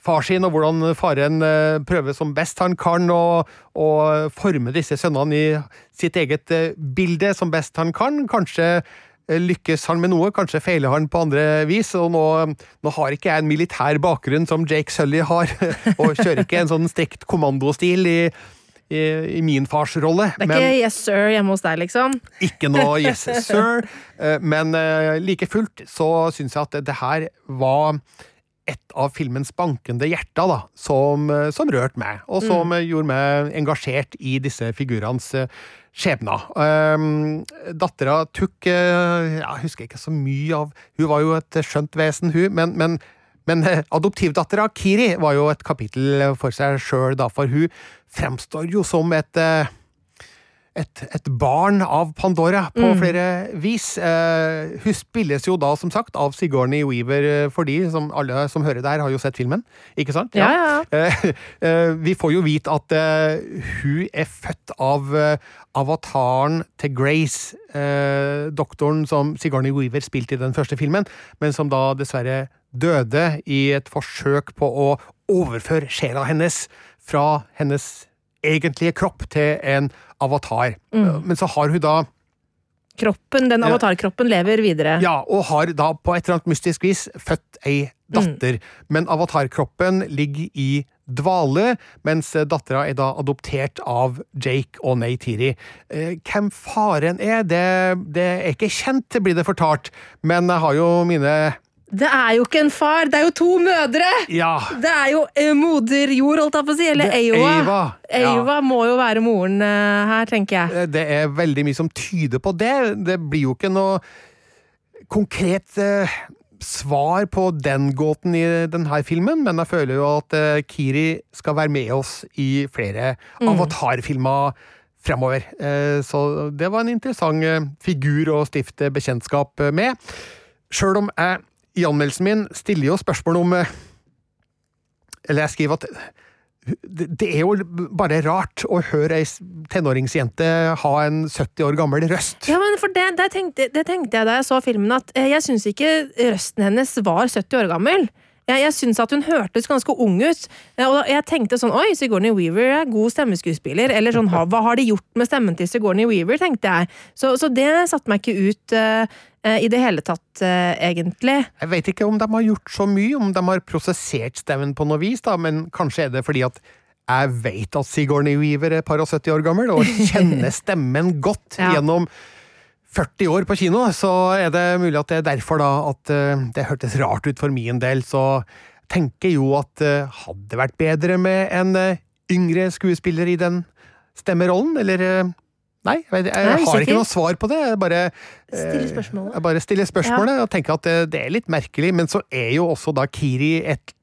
far sin, og hvordan faren eh, prøver som best han kan å, forme disse sønnene i sitt eget eh, bilde som best han kan. Kanskje eh, lykkes han med noe, kanskje feiler han på andre vis. og Nå, nå har ikke jeg en militær bakgrunn som Jake Sully har, og kjører ikke en sånn strekt kommandostil i, i, i min fars rolle. Det er ikke yes sir hjemme hos deg, liksom? Ikke noe yes sir, eh, men eh, like fullt så syns jeg at det her var et av filmens bankende hjerter, da, som, eh, som rørte meg, og som mm. gjorde meg engasjert i disse figurenes eh, skjebner. Um, Dattera Tuk eh, Jeg husker ikke så mye av Hun var jo et skjønt vesen, hun, men, men men eh, adoptivdattera Kiri var jo et kapittel for seg sjøl, for hun fremstår jo som et eh, et, et barn av Pandora på flere vis. Eh, hun spilles jo da, som sagt, av Sigourney Weaver, eh, for de som alle som hører der, har jo sett filmen. Ikke sant? Ja, ja, Eh, eh, vi får jo vite at eh, hun er født av eh, avataren til Grace, eh, doktoren som Sigourney Weaver spilte i den første filmen, men som da dessverre døde i et forsøk på å overføre sjela hennes fra hennes egentlige kropp til en avatar. Men så har hun da Kroppen, Den avatarkroppen lever videre. ja, og har da på et eller annet mystisk vis født ei datter. Men avatarkroppen ligger i dvale, mens dattera er da adoptert av Jake og Neytiri. Tiri. hvem faren er, det, det er ikke kjent, blir det fortalt, men jeg har jo mine Det er jo ikke en far, det er jo to mødre! Ja. Det er jo eh, moder jord, holdt jeg på å si. Eller er Eiva, ja. Eiva må jo være moren eh, her, tenker jeg. Eh, Det er veldig mye som tyder på det. Det blir jo ikke noe konkret eh, svar på den gåten i denne filmen, men jeg føler jo at eh, Kiri skal være med oss i flere avatarfilmer fremover. Så det var en interessant figur å stifte bekjentskap med. Sjøl om jeg i anmeldelsen min stiller jo spørsmål om eh, Eller jeg skriver at det er jo bare rart å høre ei tenåringsjente ha en 70 år gammel røst. Ja, men for det, det, tenkte, det tenkte jeg da jeg så filmen, at eh, jeg syns ikke røsten hennes var 70 år gammel. Jeg, jeg syns at hun hørtes ganske ung ut. Eh, Og jeg tenkte sånn Oi, Sigourney Weaver er god stemmeskuespiller. Eller sånn, hva har de gjort med stemmen til Sigourney Weaver, tenkte jeg. Så, så det satte meg ikke ut eh, eh, i det hele tatt, egentlig. Jeg vet ikke om de har gjort så mye, om de har prosessert stemmen på noe vis, da, men kanskje er det fordi at jeg vet at Sigourney Weaver er par og 70 år gammel, og kjenner stemmen godt Ja. gjennom 40 år på kino, så er det mulig at det er derfor da at eh, det hørtes rart ut for min del. Så tenker jo at det hadde vært bedre med en eh, yngre skuespiller i den stemmerollen, eller eh, Nei, jeg, jeg, jeg, har ikke noe svar på det. Jeg bare, Stille eh. Jeg bare stiller spørsmålet og tenker at det, det er litt merkelig, men så er jo også da Kiri et,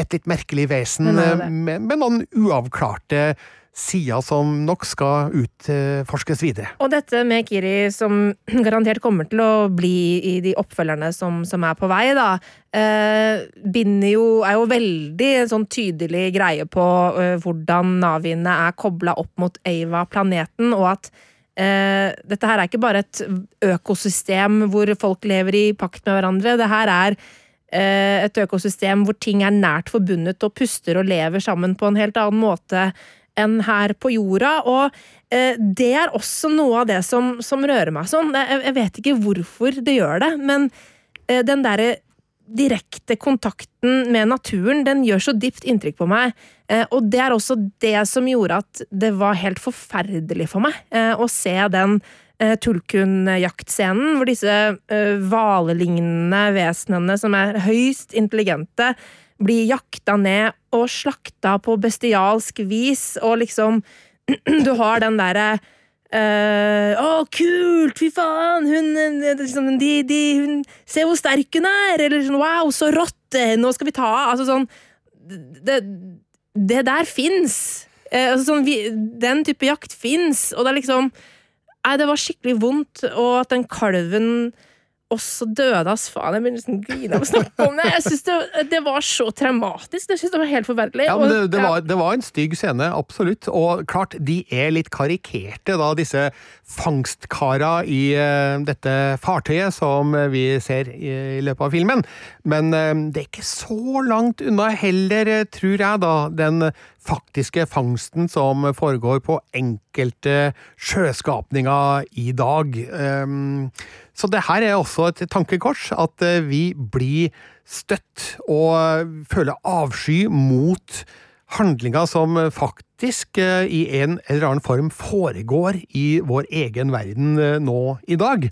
et litt merkelig vesen eh, med, med noen uavklarte sider som nok skal utforskes videre. Og dette med Kiri, som garantert kommer til å bli i de oppfølgerne som, som er på vei, da, eh, jo, er jo veldig sånn tydelig greie på eh, hvordan Naviene er kobla opp mot Ava-planeten, og at eh, dette her er ikke bare et økosystem hvor folk lever i pakt med hverandre. Det her er eh, et økosystem hvor ting er nært forbundet og puster og lever sammen på en helt annen måte enn her på jorda. Og eh, det er også noe av det som, som rører meg sånn. Jeg, jeg vet ikke hvorfor det gjør det, men eh, den derre direkte kontakten med naturen, den gjør så dypt inntrykk på meg. Eh, og det er også det som gjorde at det var helt forferdelig for meg eh, å se den eh, Tulkun-jaktscenen, hvor disse eh, hvalelignende vesenene, som er høyst intelligente, blir jakta ned og slakta på bestialsk vis, og liksom Du har den derre Uh, Å, kult! Fy faen! Hun, eh, liksom, de, de, hun Se hvor sterk hun er! Eller sånn Wow, så rått! eh, Nå skal vi ta! Altså sånn Det, det der fins! Uh, altså sånn, den type jakt fins, og det er liksom Nei, det var skikkelig vondt, og at den kalven også døde as faen. Jeg begynner nesten å grine av å snakke om det. Jeg synes det, det var så traumatisk. Jeg synes det var helt forferdelig. Ja, men det, det, var, det var en stygg scene, absolutt. Og klart, de er litt karikerte, da, disse fangstkara i uh, dette fartøyet som vi ser i, i løpet av filmen. Men uh, det er ikke så langt unna heller, eh, tror jeg, da, den faktiske fangsten som foregår på enkelte sjøskapninger i dag. Um, så det her er også et tankekors, at eh, vi blir støtt og føler avsky mot handlinger som faktisk eh, i en eller annen form foregår i vår egen verden eh, nå i dag.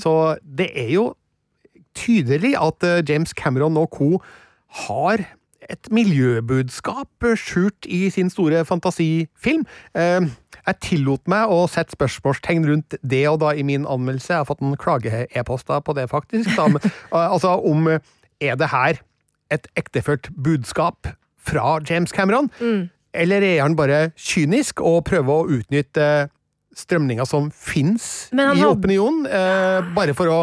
Så det er jo tydelig at James Cameron og co. har et miljøbudskap eh, skjult i sin store fantasifilm. Eh, Jeg tillot meg å sette spørsmålstegn rundt det og da i min anmeldelse. Jeg har fått en klage-e-post på det, faktisk. Da, altså om eh, Er det her et ektefølt budskap fra James Cameron? Eller er han bare kynisk og prøver å utnytte strømninger som fins i opinionen, eh, bare for å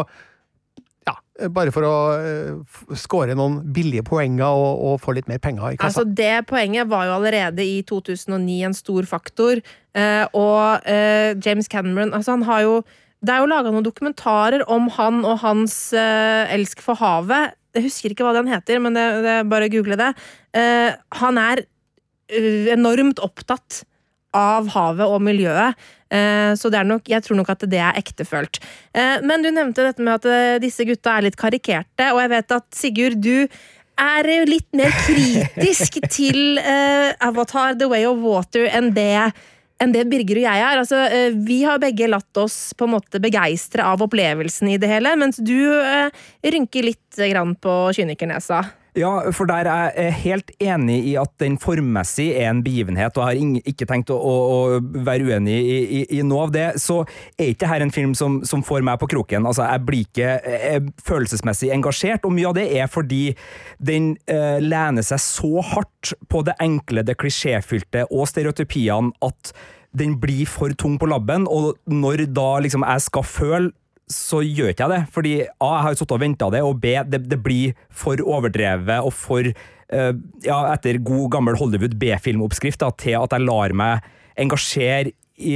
bare for å eh, f- score noen billige poenger og, og få litt mer penger i kassa. Altså, det poenget var jo allerede i 2009 en stor faktor. Eh, og eh, James Cameron altså han har jo Det er jo laga noen dokumentarer om han og hans eh, elsk for havet. Jeg husker ikke hva den heter, men det, det bare google det. Eh, han er eh, enormt opptatt av havet og miljøet. Eh, Så det er nok, jeg tror nok at det er ektefølt. Eh, Men du nevnte dette med at eh, disse gutta er litt karikerte, og jeg vet at Sigurd, du er jo litt mer kritisk til Avatar The Way of Water enn det, enn det Birger og jeg er. Altså, vi har begge latt oss på en måte begeistre av opplevelsen i det hele, mens du rynker litt på kynikernesa. Ja, for der er jeg helt enig i at den formmessig er en begivenhet, og jeg har ikke tenkt å, å, å være uenig i, i, i noe av det. Så er ikke dette en film som, som får meg på kroken. Altså, jeg blir ikke jeg følelsesmessig engasjert, og mye av det er fordi den uh, lener seg så hardt på det enkle, det klisjéfylte og stereotypiene at den blir for tung på labben, og når da liksom jeg skal føle så gjør ikke jeg det. Fordi A, jeg har jo sittet og venta det, og B, det, det blir for overdrevet og for uh, Ja, etter god gammel Hollywood B-filmoppskrift til at jeg lar meg engasjere i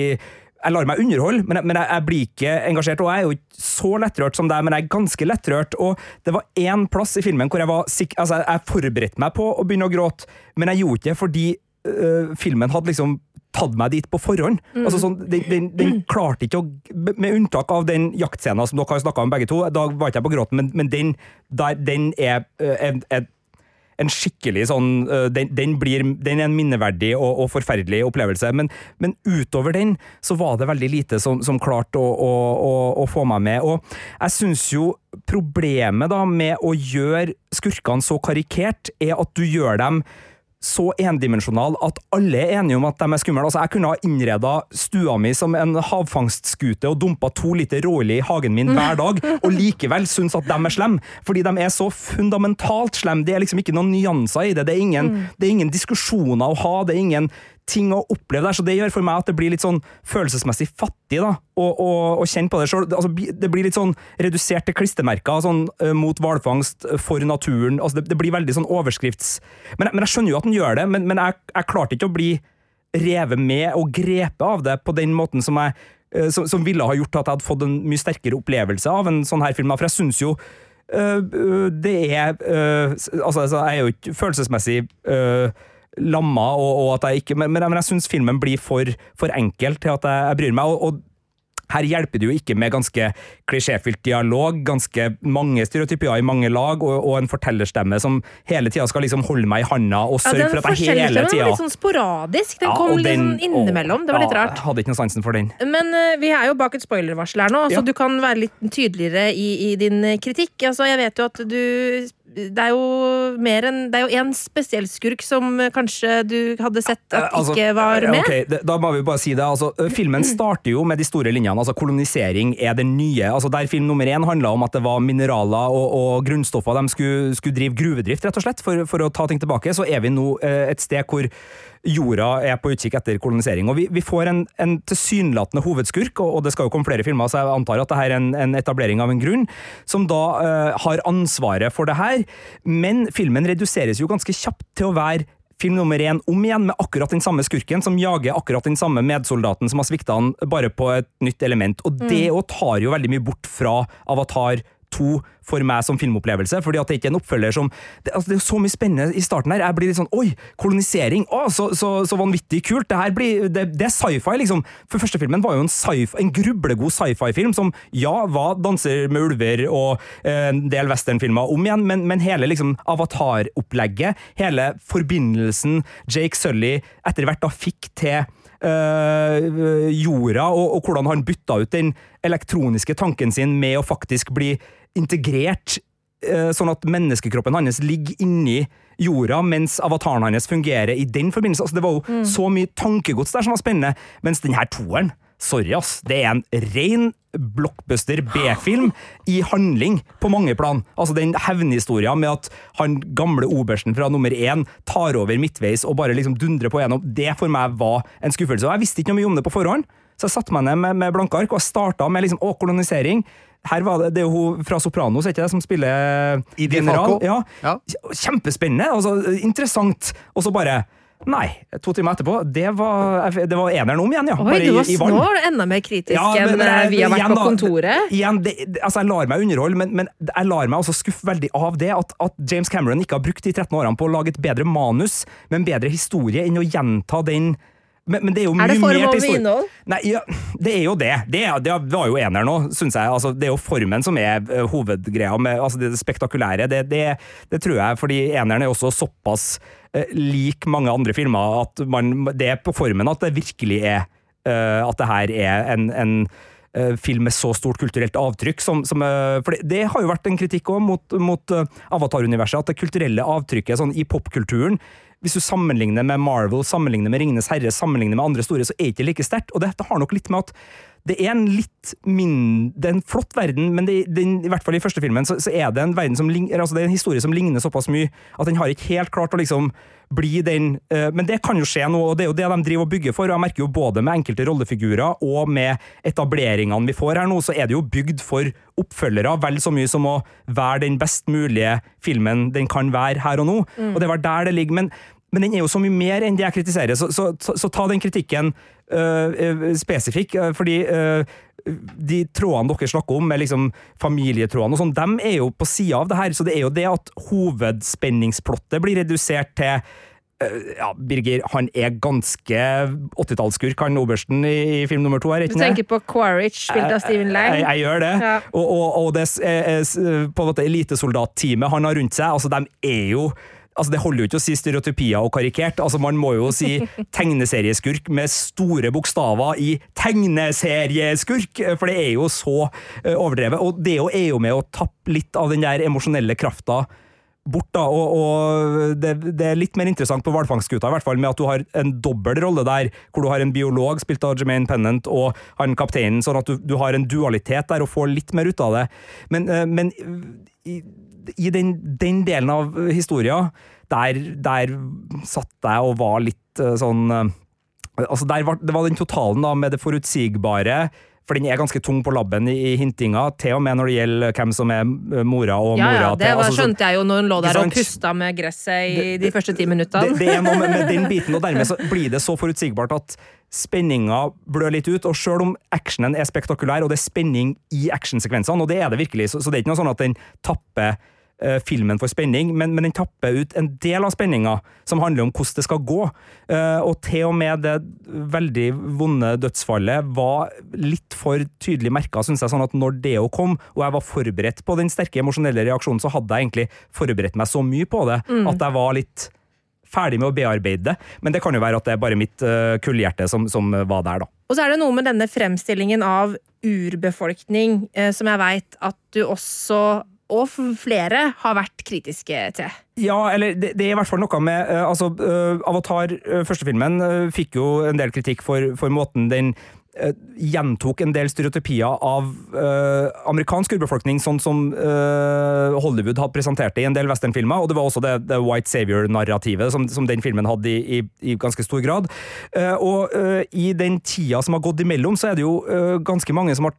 jeg lar meg underholde, men, jeg, men jeg, jeg blir ikke engasjert. Og jeg er jo ikke så lettrørt som deg, men jeg er ganske lettrørt. Og det var én plass i filmen hvor jeg var sikk, altså jeg forberedte meg på å begynne å gråte, men jeg gjorde ikke det fordi øh, filmen hadde liksom tatt meg dit på forhånd. Altså sånn, den, den, den klarte ikke å Med unntak av den jaktscenen som dere har snakka om begge to, da var ikke jeg på gråten, men, men den, der, den er, er, er en skikkelig sånn øh, den, den, blir, den er en minneverdig og, og forferdelig opplevelse, men, men, utover den så var det veldig lite som, som klarte å, å, å, å, få meg med. Og jeg syns jo problemet da med å gjøre skurkene så karikert, er at du gjør dem så endimensjonal at alle er enige om at de er skumle. Altså, jeg kunne ha innreda stua mi som en havfangstskute og dumpa to liter råolje i hagen min hver dag, og likevel synes at de er slemme. Fordi de er så fundamentalt slemme. Det er liksom ikke noen nyanser i det. Det er ingen, det er ingen diskusjoner å ha. Det er ingen ting å oppleve der, så det gjør for meg at det blir litt sånn følelsesmessig fattig da, å, å, å kjenne på det sjøl. Altså, det blir litt sånn redusert til klistremerker sånn, mot hvalfangst, for naturen. Altså, det, det, blir veldig sånn overskrifts... Men, men, jeg skjønner jo at den gjør det, men, men jeg, jeg, klarte ikke å bli revet med og grepet av det på den måten som jeg som, som, ville ha gjort at jeg hadde fått en mye sterkere opplevelse av en sånn her film. For jeg syns jo det er altså, altså, jeg er jo ikke følelsesmessig uh, lamma, og, og at jeg ikke Men, men, men jeg syns filmen blir for, for enkel til at jeg, jeg bryr meg. og, og her hjelper det jo ikke med ganske klisjéfylt dialog, ganske mange stereotypier i mange lag, og, og en fortellerstemme som hele tida skal liksom holde meg i handa og sørge ja, for at jeg hele tida var litt sånn sporadisk. Den ja, kom litt sånn innimellom. Det var litt rart. Jeg hadde ikke noe sansen for den. Men uh, vi er jo bak et spoilervarsel her nå, så du kan være litt tydeligere i, i din kritikk. Altså, jeg vet jo at du det er jo mer enn Det er jo én spesiell skurk som kanskje du hadde sett at eh, altså, ikke var med? Okay, da må vi bare si det. Altså, filmen starter jo med de store linjene. altså Kolonisering er det nye. altså Der film nummer én handla om at det var mineraler og, og grunnstoffer de skulle, skulle, drive gruvedrift, rett og slett, for, for, å ta ting tilbake, så er vi nå eh, et sted hvor jorda er på utkikk etter kolonisering. Og Vi, vi får en, en tilsynelatende hovedskurk, og, og, det skal jo komme flere filmer, så jeg antar at det her er en, en etablering av en grunn, som da uh, har ansvaret for det her. Men filmen reduseres jo ganske kjapt til å være film nummer én om igjen med akkurat den samme skurken som jager akkurat den samme medsoldaten som har svikta han, bare på et nytt element. Og det òg mm. tar jo veldig mye bort fra Avatar to for meg som filmopplevelse, fordi at det ikke er en oppfølger som Det, altså, det er så mye spennende i starten her. Jeg blir litt sånn Oi, kolonisering! Å, så, så, så vanvittig kult! Det her blir Det, det er sci-fi, liksom. For første filmen var jo en, en grublegod sci-fi-film som ja, var Danser med ulver og eh, en del westernfilmer om igjen, men, men hele liksom Avatar-opplegget, hele forbindelsen Jake Sully etter hvert da fikk til Uh, jorda, og, og, hvordan han bytta ut den elektroniske tanken sin med å faktisk bli integrert, uh, sånn at menneskekroppen hans ligger inni jorda, mens avataren hans fungerer i den forbindelse. Altså, det var jo mm. så mye tankegods der som var spennende, mens denne toeren Sorry, ass. Det er en ren blockbuster B-film i handling på mange plan. Altså Den hevnhistoria med at han gamle obersten fra nummer én tar over midtveis og bare liksom dundrer på gjennom, det for meg var en skuffelse. Og Jeg visste ikke noe mye om det på forhånd, så jeg satte meg ned med, med blanke ark og starta med liksom, å, kolonisering. Her var det, det er jo hun fra Sopranos ikke det, som spiller general. Ja. ja. Kjempespennende, altså interessant. Og så bare Nei, to timer etterpå. Det var, det var eneren om igjen, ja. Oi, du var snål! Enda mer kritisk ja, enn eh, vi har vært igjen, på kontoret. Igjen, det, altså, jeg lar meg underholde, men, men, jeg lar meg også skuffe veldig av det at, at, James Cameron ikke har brukt de 13 årene på å lage et bedre manus med en bedre historie enn å gjenta den men, men, det er jo mye er det form over innhold? Nei, ja, det er jo det. Det, det var jo eneren òg, syns jeg. Altså, det er jo formen som er uh, hovedgreia. Med, altså, det spektakulære. Det, det, det, tror jeg, fordi eneren er også såpass eh, lik mange andre filmer at man, det er på formen at det virkelig er uh, At det her er en, en film med så stort kulturelt avtrykk. Som, som, for det, det, har jo vært en kritikk også mot, mot Avatar-universet, at det kulturelle avtrykket sånn, i popkulturen hvis du sammenligner med Marvel, sammenligner med Ringenes herre, sammenligner med andre store, så er det ikke like sterkt. Og dette har nok litt med at det er en litt mindre det er en flott verden, men det, det, i hvert fall i første filmen så, så, er det en verden som altså det er en historie som ligner såpass mye at den har ikke helt klart å liksom bli den uh, Men det kan jo skje nå, og det er jo det de driver og bygger for. og Jeg merker jo både med enkelte rollefigurer og med etableringene vi får her nå, så er det jo bygd for oppfølgere vel så mye som å være den best mulige filmen den kan være her og nå. Mm. Og det var der det ligger. Men, men den er jo så mye mer enn det jeg kritiserer, så, så, så, så ta den kritikken uh, spesifikk, uh, fordi uh, de trådene dere snakker om, med liksom familietrådene og sånn, dem er jo på sida av det her. Så det er jo det at hovedspenningsplottet blir redusert til ja, Birger, han er ganske 80-tallsskurk, han obersten i, film nummer to. her, ikke Du tenker på Quaritch, spilt av Steven Lang? Jeg, jeg, gjør det. Ja. Og, og, og det på en måte elitesoldatteamet han har rundt seg, altså de er jo Altså, Det holder jo ikke å si stereotypier og karikert. Altså, Man må jo si tegneserieskurk med store bokstaver i tegneserieskurk, for det er jo så eh, overdrevet. Og det er jo- med å tappe litt av den der emosjonelle krafta bort, da, og, og det, det er litt mer interessant på hvalfangstskuta, i hvert fall med at du har en dobbel rolle der, hvor du har en biolog spilt av Jermaine Pennant og han kapteinen, sånn at du, du har en dualitet der og får litt mer ut av det. Men, eh, men i, i den, den delen av historia, der, der satt jeg og var litt eh, sånn eh, Altså der var, Det var den totalen da med det forutsigbare, for den er ganske tung på labben i, hintinga, til og med når det gjelder hvem som er mora og mora ja, det til. altså, skjønte jeg jo når hun lå der og pusta med gresset i de første ti minuttene. det, det er noe med, med den biten, og dermed så blir det så forutsigbart at spenninga blør litt ut. Og sjøl om actionen er spektakulær, og det er spenning i actionsekvensene, og det er det virkelig, så, så det er ikke noe sånn at den tapper eh, filmen for spenning, men, men den tapper ut en del av spenninga som handler om hvordan det skal gå. Eh, og til og med det veldig vonde dødsfallet var litt for tydelig merka, syns jeg, sånn at når det jo kom, og jeg var forberedt på den sterke emosjonelle reaksjonen, så hadde jeg egentlig forberedt meg så mye på det at jeg var litt ferdig med å bearbeide det. Men det kan jo være at det er bare mitt uh, kullhjerte som, som var der, da. Og så er det noe med denne fremstillingen av urbefolkning eh, som jeg veit at du også, og flere, har vært kritiske til. Ja, eller det, det er i hvert fall noe med eh, Altså, eh, Avatar, første filmen, eh, fikk jo en del kritikk for, for måten den eh, gjentok en del stereotypier av uh, amerikansk urbefolkning, sånn som uh, Hollywood hadde presentert det i en del westernfilmer, og det var også det, det White Savior-narrativet som, som den filmen hadde i, i, i ganske stor grad. Uh, og eh, i den tida som har gått imellom, så er det jo eh, ganske mange som har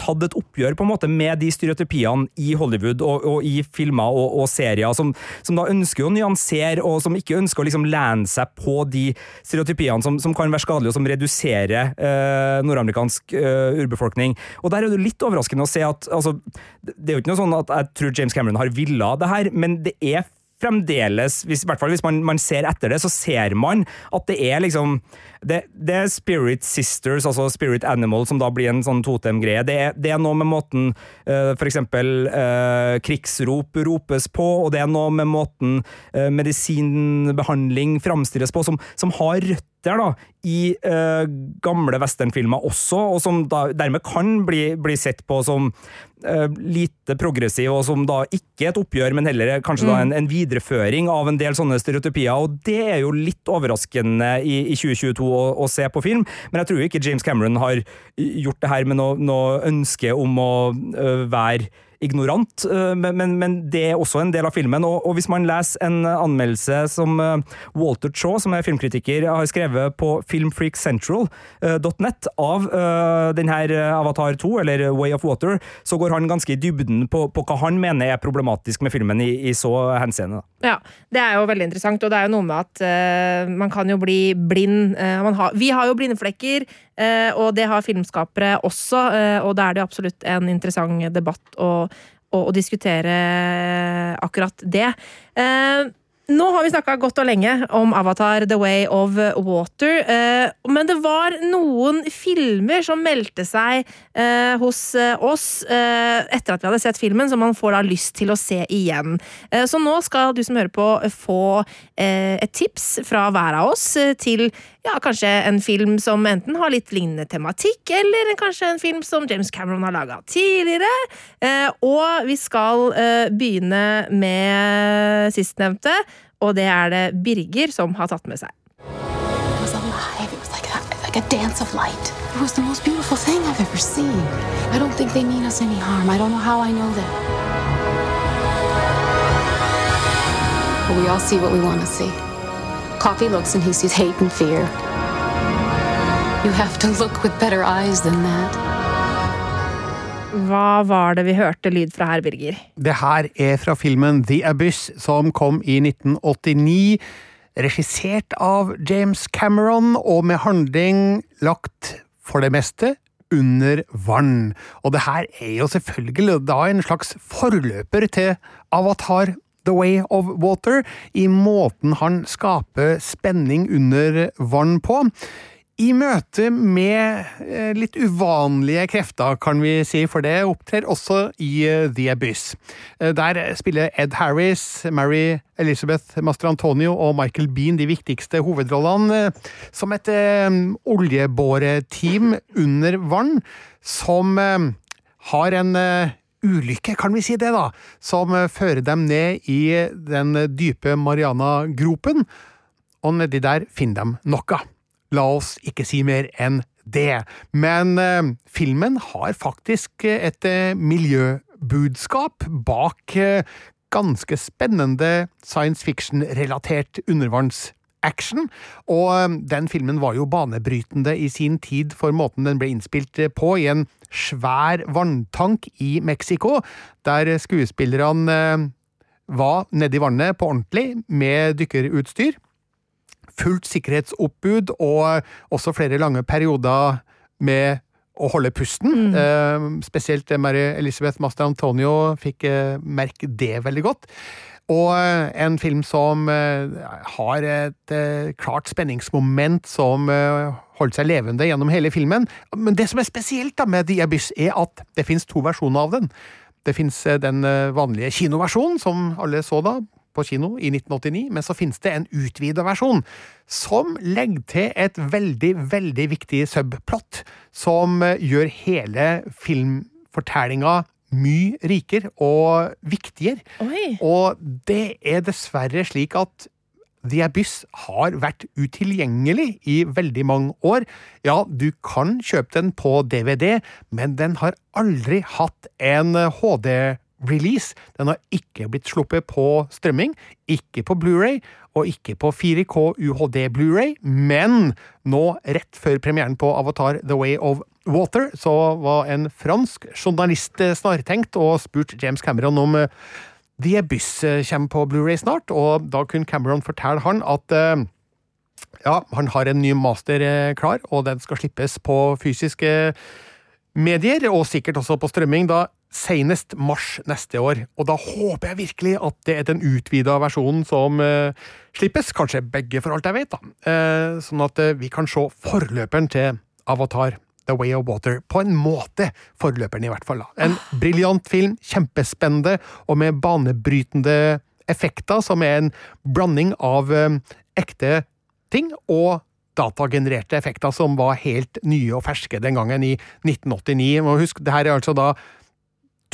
tatt et oppgjør på en måte med de stereotypiene i Hollywood og, og i filmer og, og serier, som, som da ønsker å nyansere, og som ikke ønsker å liksom lene seg på de stereotypiene som, som kan være skadelige, og som reduserer eh, nordamerikansk eh, urbefolkning. Og der er det litt overraskende å se at altså, Det er jo ikke noe sånn at jeg tror James Cameron har villa det her, men det er fremdeles, hvis, i hvert fall hvis man, man ser etter det, så ser man at det er liksom det, det er Spirit Sisters, altså Spirit Animal, som da blir en sånn totemgreie. Det, det er noe med måten uh, for eksempel eh, krigsrop ropes på, og det er noe med måten uh, medisinbehandling framstilles på, som, som har røtter da, i uh, gamle westernfilmer også, og som da, dermed kan bli, bli sett på som eh, lite progressiv, og som da ikke et oppgjør, men heller er kanskje da en, en videreføring av en del sånne stereotypier, og det er jo litt overraskende i, i 2022 å, å se på film, men jeg tror ikke James Cameron har gjort det her med noe, noe ønske om å øh, være ignorant, øh, men, men, det er også en del av filmen. Og, og hvis man leser en anmeldelse som øh, Walter Chaw, som er filmkritiker, har skrevet på filmfreakcentral.net av denne Avatar 2, eller Way of Water, så går han ganske i dybden på, på hva han mener er problematisk med filmen i, i så henseende. Ja, Det er jo veldig interessant, og det er jo noe med at uh, man kan jo bli blind. Uh, har, vi har jo blindflekker, eh, og det har filmskapere også, eh, og da er det absolutt en interessant debatt å, å, å diskutere akkurat det. Eh, nå har vi snakka godt og lenge om Avatar The Way of Water, eh, men det var noen filmer som meldte seg eh, hos eh, oss eh, etter at vi hadde sett filmen, som man får da lyst til å se igjen. Eh, så nå skal du som hører på få eh, et tips fra hver av oss eh, til ja, kanskje en film som enten har litt lignende tematikk, eller kanskje en film som James Cameron har laga tidligere. Eh, og vi skal eh, begynne med sistnevnte, og det er det Birger som har tatt med seg. Like a dance of light. It was the most beautiful thing I've ever seen. I don't think they mean us any harm. I don't know how I know that. But we all see what we want to see. Coffee looks and he sees hate and fear. You have to look with better eyes than that. Hva var det vi hørte lyd fra her, Birger? Det her er fra filmen The Abyss, som kom i 1989. Regissert av James Cameron, og med handling lagt for det meste under vann. Og det her er jo selvfølgelig da en slags forløper til Avatar The Way of Water, i måten han skaper spenning under vann på. I møte med eh, litt uvanlige krefter, kan vi si, for det opptrer også i eh, The Abyss. Eh, Der spiller Ed Harris, Mary Elizabeth Mastrantonio og Michael Bean de viktigste hovedrollene som et oljebåreteam under vann, som har en ulykke, kan vi si det, da, som eh, fører dem ned i den dype Mariana-gropen, og nedi der finner de noe. La oss ikke si mer enn det. Men eh, filmen har faktisk eh, et eh, miljøbudskap bak eh, ganske spennende science fiction-relatert undervannsaction. Og eh, den filmen var jo banebrytende i sin tid for måten den ble innspilt på, i en svær vanntank i Mexico, der skuespillerne eh, var nedi vannet på ordentlig med dykkerutstyr fullt sikkerhetsoppbud og også flere lange perioder med å holde pusten. Eh, spesielt Mary Elizabeth Master Antonio fikk eh, merke det veldig godt. Og eh, en film som eh, har et eh, klart spenningsmoment som holder seg levende gjennom hele filmen. Men det som er spesielt med The Abyss, er at det finnes to versjoner av den. Det finnes eh, den vanlige kinoversjonen, som alle så da, på kino i 1989, men så finnes det en utvida versjon som legger til et veldig, veldig viktig subplot, som gjør hele filmfortellinga mye rikere og viktigere. Oi. Og det er dessverre slik at The Abyss har vært utilgjengelig i veldig mange år. Ja, du kan kjøpe den på DVD, men den har aldri hatt en HD-release. Den har ikke blitt sluppet på strømming, ikke på Blu-ray og ikke på 4K UHD Blu-ray, men nå, rett før premieren på Avatar The Way of Water, så var en fransk journalist eh, snartenkt og spurt James Cameron om eh, The Abyss eh, kommer på Blu-ray snart, og da kunne Cameron fortelle han at ja, han har en ny master klar, og den skal slippes på fysiske medier, og sikkert også på strømming, da senest mars neste år. Og da håper jeg virkelig at det er den utvida versjonen som uh, slippes, kanskje begge for alt jeg vet, da. Uh, sånn at uh, vi kan se forløperen til Avatar. The Way of Water. På en måte forløperen, i hvert fall. da. En briljant film, kjempespennende, og med banebrytende effekter, som er en blanding av ekte ting og datagenererte effekter som var helt nye og ferske den gangen, i 1989. Og husk, det her er altså da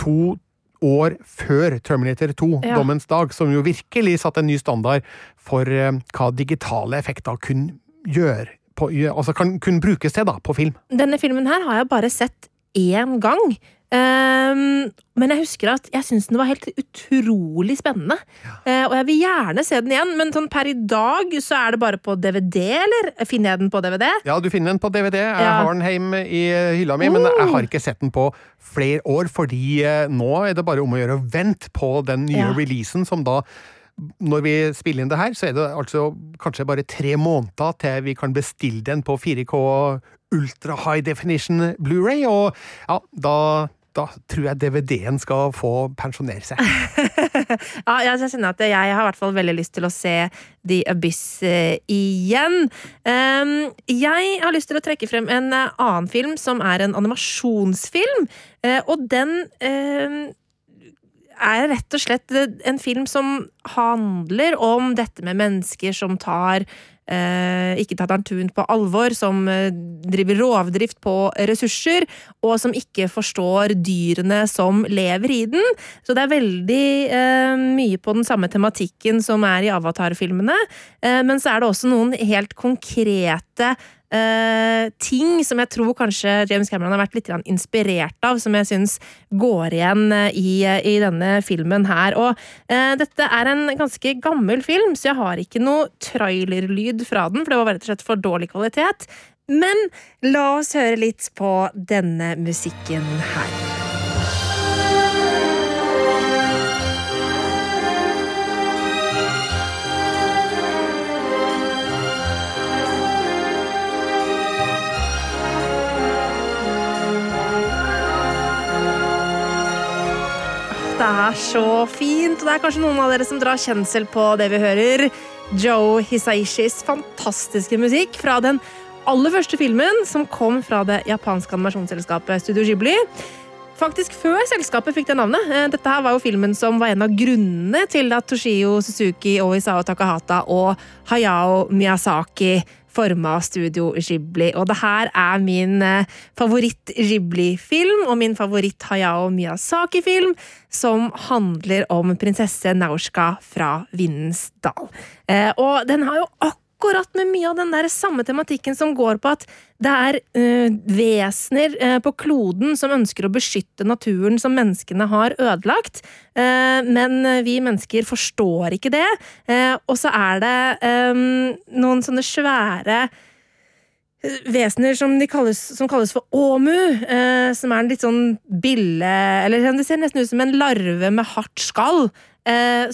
to år før Terminator 2, Ja. dommens dag, som jo virkelig satte en ny standard for eh, hva digitale effekter kunne gjøre, på, altså kan kunne brukes til da, på film. Denne filmen her har jeg bare sett én gang. Ehm, men jeg husker at jeg syns den var helt utrolig spennende. Eh, og jeg vil gjerne se den igjen, men sånn per i dag så er det bare på DVD, eller? Finner jeg den på DVD? Ja, du finner den på DVD. Jeg har den hjemme i hylla mi, men jeg har ikke sett den på flere år, fordi uh, nå er det bare om å gjøre å vente på den nye Ja. releasen, som da når vi spiller inn det her, så er det altså kanskje bare tre måneder til vi kan bestille den på 4K Ultra High Definition Blu-ray, og ja, da, da tror jeg DVD-en skal få pensjonere seg. Ja, jeg kjenner at jeg har i hvert fall veldig lyst til å se The Abyss eh, igjen. Ehm, jeg har lyst til å trekke frem en eh, annen film som er en animasjonsfilm. eh, og den eh, er rett og slett en film som handler om dette med mennesker som tar eh, ikke tatt Arntun på alvor, som eh, driver rovdrift på ressurser, og som ikke forstår dyrene som lever i den. Så det er veldig eh, mye på den samme tematikken som er i Avatar-filmene, eh, men så er det også noen helt konkrete eh, ting som jeg tror kanskje James Cameron har vært litt inspirert av, som jeg syns går igjen eh, i, i denne filmen her. Og eh, dette er en ganske gammel film, så jeg har ikke noe trailerlyd fra den, for det var rett og slett for dårlig kvalitet. Men la oss høre litt på denne musikken her. Det er så fint, og det er kanskje noen av dere som drar kjensel på det vi hører. Joe Hisaishis fantastiske musikk fra den aller første filmen som kom fra det japanske animasjonsselskapet Studio Ghibli. Faktisk før selskapet fikk det navnet. Eh, Dette her var jo filmen som var en av grunnene til at Toshio Suzuki og Isao Takahata og Hayao Miyazaki forma Studio Ghibli. Og det her er min eh, favoritt-Ghibli-film og min favoritt Hayao Miyazaki-film, som handler om prinsesse Naushka fra Vindens dal. Eh, Og den har jo akkurat med mye av den der samme tematikken som går på at det er øh, vesener øh, på kloden som ønsker å beskytte naturen som menneskene har ødelagt. øh, men vi mennesker forstår ikke det. Og så er det noen sånne svære vesener som, kalles, som kalles for åmu, som er en litt sånn bille Eller det ser nesten ut som en larve med hardt skall,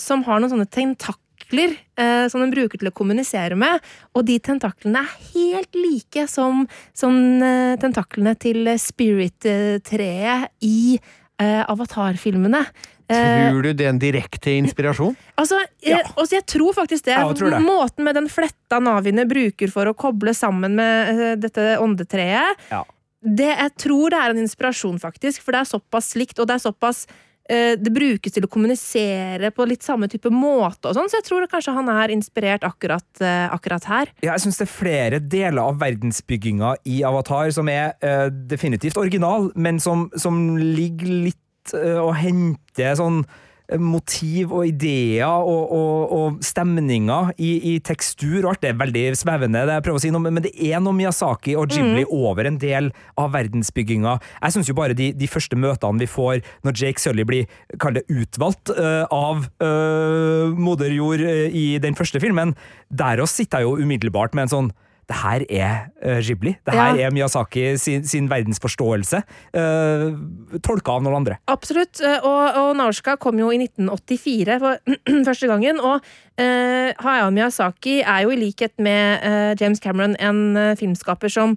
som har noen sånne tentakler eh, som den bruker til å kommunisere med. Og de tentaklene er helt like som, som eh, tentaklene til Spirit-treet i eh, Avatar-filmene. Eh, Tror du det er en direkte inspirasjon? Altså, jeg, altså, jeg tror faktisk det. Ja, tror det. Måten med den fletta Naviene bruker for å koble sammen med eh, dette åndetreet, Ja. det, jeg tror det er en inspirasjon, faktisk. For det er såpass likt, og det er såpass det brukes til å kommunisere på litt samme type måte, og sånn, så jeg tror kanskje han er inspirert akkurat, eh, akkurat her. Ja, jeg syns det er flere deler av verdensbygginga i Avatar som er uh, definitivt original, men som, som ligger litt uh, og henter sånn eh, motiv og ideer og, og, og stemninger i, i tekstur og alt. Det er veldig svevende, det jeg prøver å si, noe, men det er noe Miyazaki og Ghibli over en del av verdensbygginga. Jeg syns jo bare de, de første møtene vi får når Jake Sully blir kall det utvalgt uh, av uh, moder jord eh, i den første filmen, der også sitter jeg jo umiddelbart med en sånn det her er uh, Ghibli. Det her Ja. er Miyazaki sin, sin verdensforståelse. Uh, tolka av noen andre. Absolutt. eh, Og, og Naushka kom jo i 1984 for første gangen. Og uh, Hayao Miyazaki er jo i likhet med uh, James Cameron en eh, filmskaper som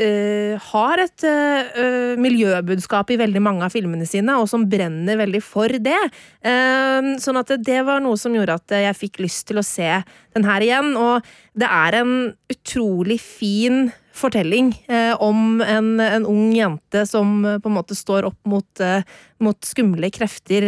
eh, har et eh, miljøbudskap i veldig mange av filmene sine, og som brenner veldig for det. Uh, sånn at det, var noe som gjorde at jeg fikk lyst til å se den her igjen. Og det er en utrolig fin fortelling om en, en ung jente som på en måte står opp mot, mot skumle krefter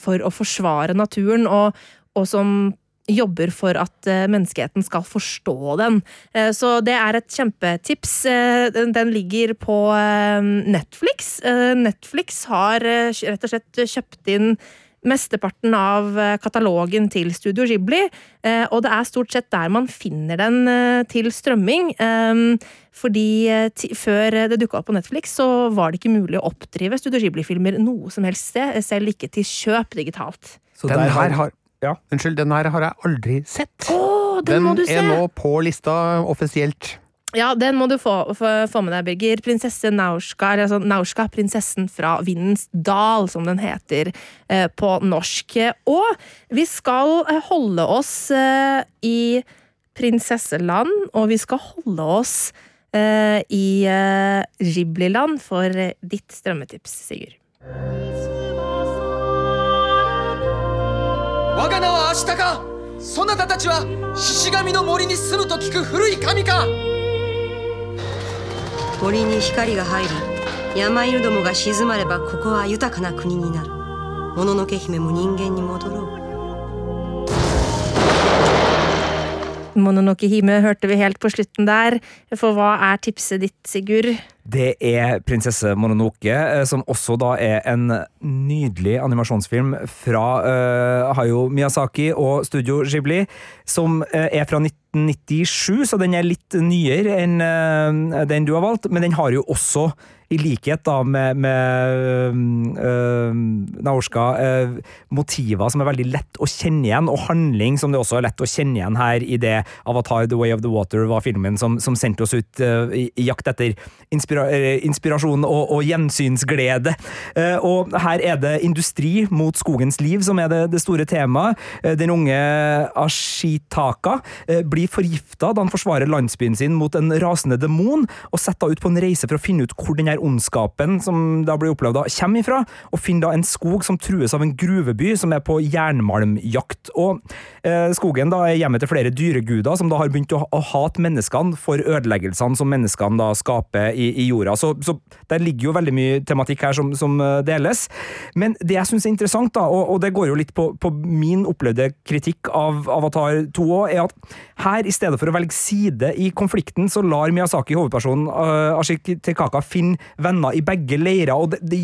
for å forsvare naturen, og, og som jobber for at eh, menneskeheten skal forstå den. Eh, så det er et kjempetips. Eh, den, ligger på Netflix. Netflix har rett og slett kjøpt inn mesteparten av katalogen til Studio Ghibli, eh, og det er stort sett der man finner den til strømming. Fordi før det dukka opp på Netflix, så var det ikke mulig å oppdrive Studio Ghibli-filmer noe som helst sted, selv ikke til kjøp digitalt. Så Den her har Ja. Unnskyld, den her har jeg aldri sett. Oh, den, Den må du se! er nå på lista offisielt. Ja, den må du få, få, få med deg, Birger. Prinsesse Naushka, altså Naushka, prinsessen fra Vindens dal, som den heter eh, på norsk. Og vi skal eh, holde oss eh, i prinsesseland, og vi skal holde oss eh, i eh, Ghibli-land for eh, ditt strømmetips, Sigurd. 我が名は明日か。そなたたちは獅子神の森に住むと聞く古い神か。森に光が入り山犬どもが静まればここは豊かな国になる。もののけ姫も人間に戻ろう。Mononoke Hime hørte vi helt på slutten der. For hva er tipset ditt, Sigurd? Det er Prinsesse Mononoke, eh, som også da er en nydelig animasjonsfilm fra uh, Hayo Miyazaki og Studio Ghibli, som eh, er fra 1997, så den er litt nyere enn uh, den du har valgt, men den har jo også i likhet da med, med øh, Naorska, øh, motiver som er veldig lett å kjenne igjen, og handling som det også er lett å kjenne igjen her i det Avatar The Way of the Water var filmen som, som sendte oss ut øh, i, i jakt etter inspira øh, inspirasjon og, og gjensynsglede. Uh, og her er det industri mot skogens liv som er det, det store temaet. Uh, den unge Ashitaka uh, blir forgifta da han forsvarer landsbyen sin mot en rasende demon, og setter ut på en reise for å finne ut hvor denne ondskapen som da blir opplevd, kommer ifra, og finner da en skog som trues av en gruveby som er på jernmalmjakt. Og eh, Skogen da er hjemmet til flere dyreguder som da har begynt å, å hate menneskene for ødeleggelsene som menneskene da skaper i, i jorda. Så, så, der ligger jo veldig mye tematikk her som, som eh, deles. Men det jeg syns er interessant, da, og, og, det går jo litt på, på min opplevde kritikk av Avatar 2 òg, er at her, i stedet for å velge side i konflikten, så lar Miyazaki, hovedpersonen uh, Ashik Tekaka, finne venner i begge leirer. og det, det,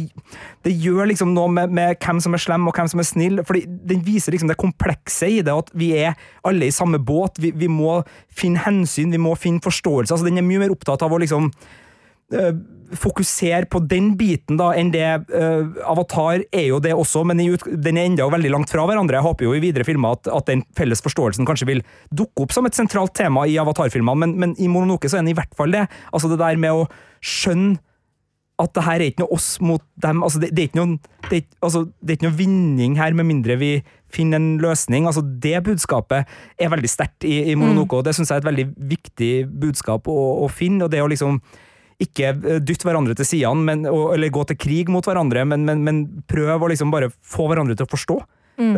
det gjør liksom noe med, med, hvem som er slem og hvem som er snill, fordi den viser liksom det komplekse i det, at vi er alle i samme båt. Vi, vi må finne hensyn, vi må finne forståelse. altså Den er mye mer opptatt av å liksom uh, fokusere på den biten da, enn det uh, Avatar er jo det også, men den er enda veldig langt fra hverandre. Jeg håper jo i videre filmer at, at den felles forståelsen kanskje vil dukke opp som et sentralt tema i Avatar-filmene, men, men, i Mononoke så er den i hvert fall det. Altså det der med å skjønne at det her er ikke noe oss mot dem. Altså det, det, er ikke noen, det, altså, det er ikke noe vinning her, med mindre vi finner en løsning. Altså Det budskapet er veldig sterkt i, i Mononoke, mm. og det syns jeg er et veldig viktig budskap å, å finne. og det å liksom ikke eh, dytte hverandre til sidene, eller gå til krig mot hverandre, men, men, men prøv å liksom bare få hverandre til å forstå. Mm.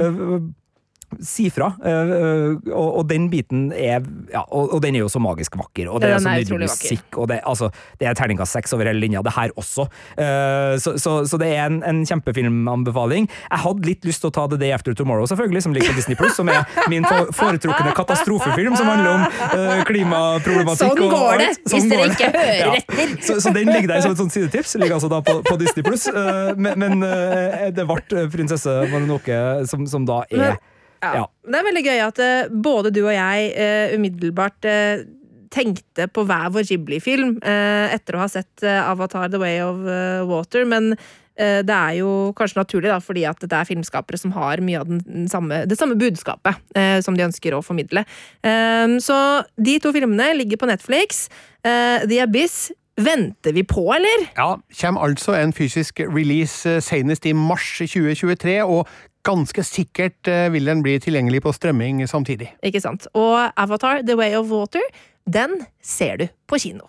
Eh, si fra. Uh, og, og, den biten er ja, og, og, den er jo så magisk vakker, og det er, så nydelig musikk, og det, altså, det er terningkast seks over hele linja, det her også. Uh, så, så, så, det er en, en, kjempefilmanbefaling. Jeg hadde litt lyst til å ta The Day After Tomorrow, selvfølgelig, som ligger på Disney Plus, som er min foretrukne katastrofefilm, som handler om uh, klimaproblematikk. Sånn går det, sånn hvis dere ikke hører ja. etter! Så, så, den ligger der som et sånt sidetips, ligger altså da på, på Disney Plus, men, men det ble prinsesse Mononoke som, som da er ja. Det er veldig gøy at uh, både du og jeg uh, umiddelbart uh, tenkte på hver vår Ghibli-film etter å ha sett Avatar The Way of Water, men det er jo kanskje naturlig, da, fordi at det er filmskapere som har mye av den samme, det samme budskapet som de ønsker å formidle. så de to filmene ligger på Netflix. The Abyss Venter vi på, eller? Ja, kommer altså en fysisk release senest i mars 2023, og ganske sikkert eh, vil den bli tilgjengelig på strømming samtidig. Ikke sant. Og Avatar The Way of Water, den ser du på kino.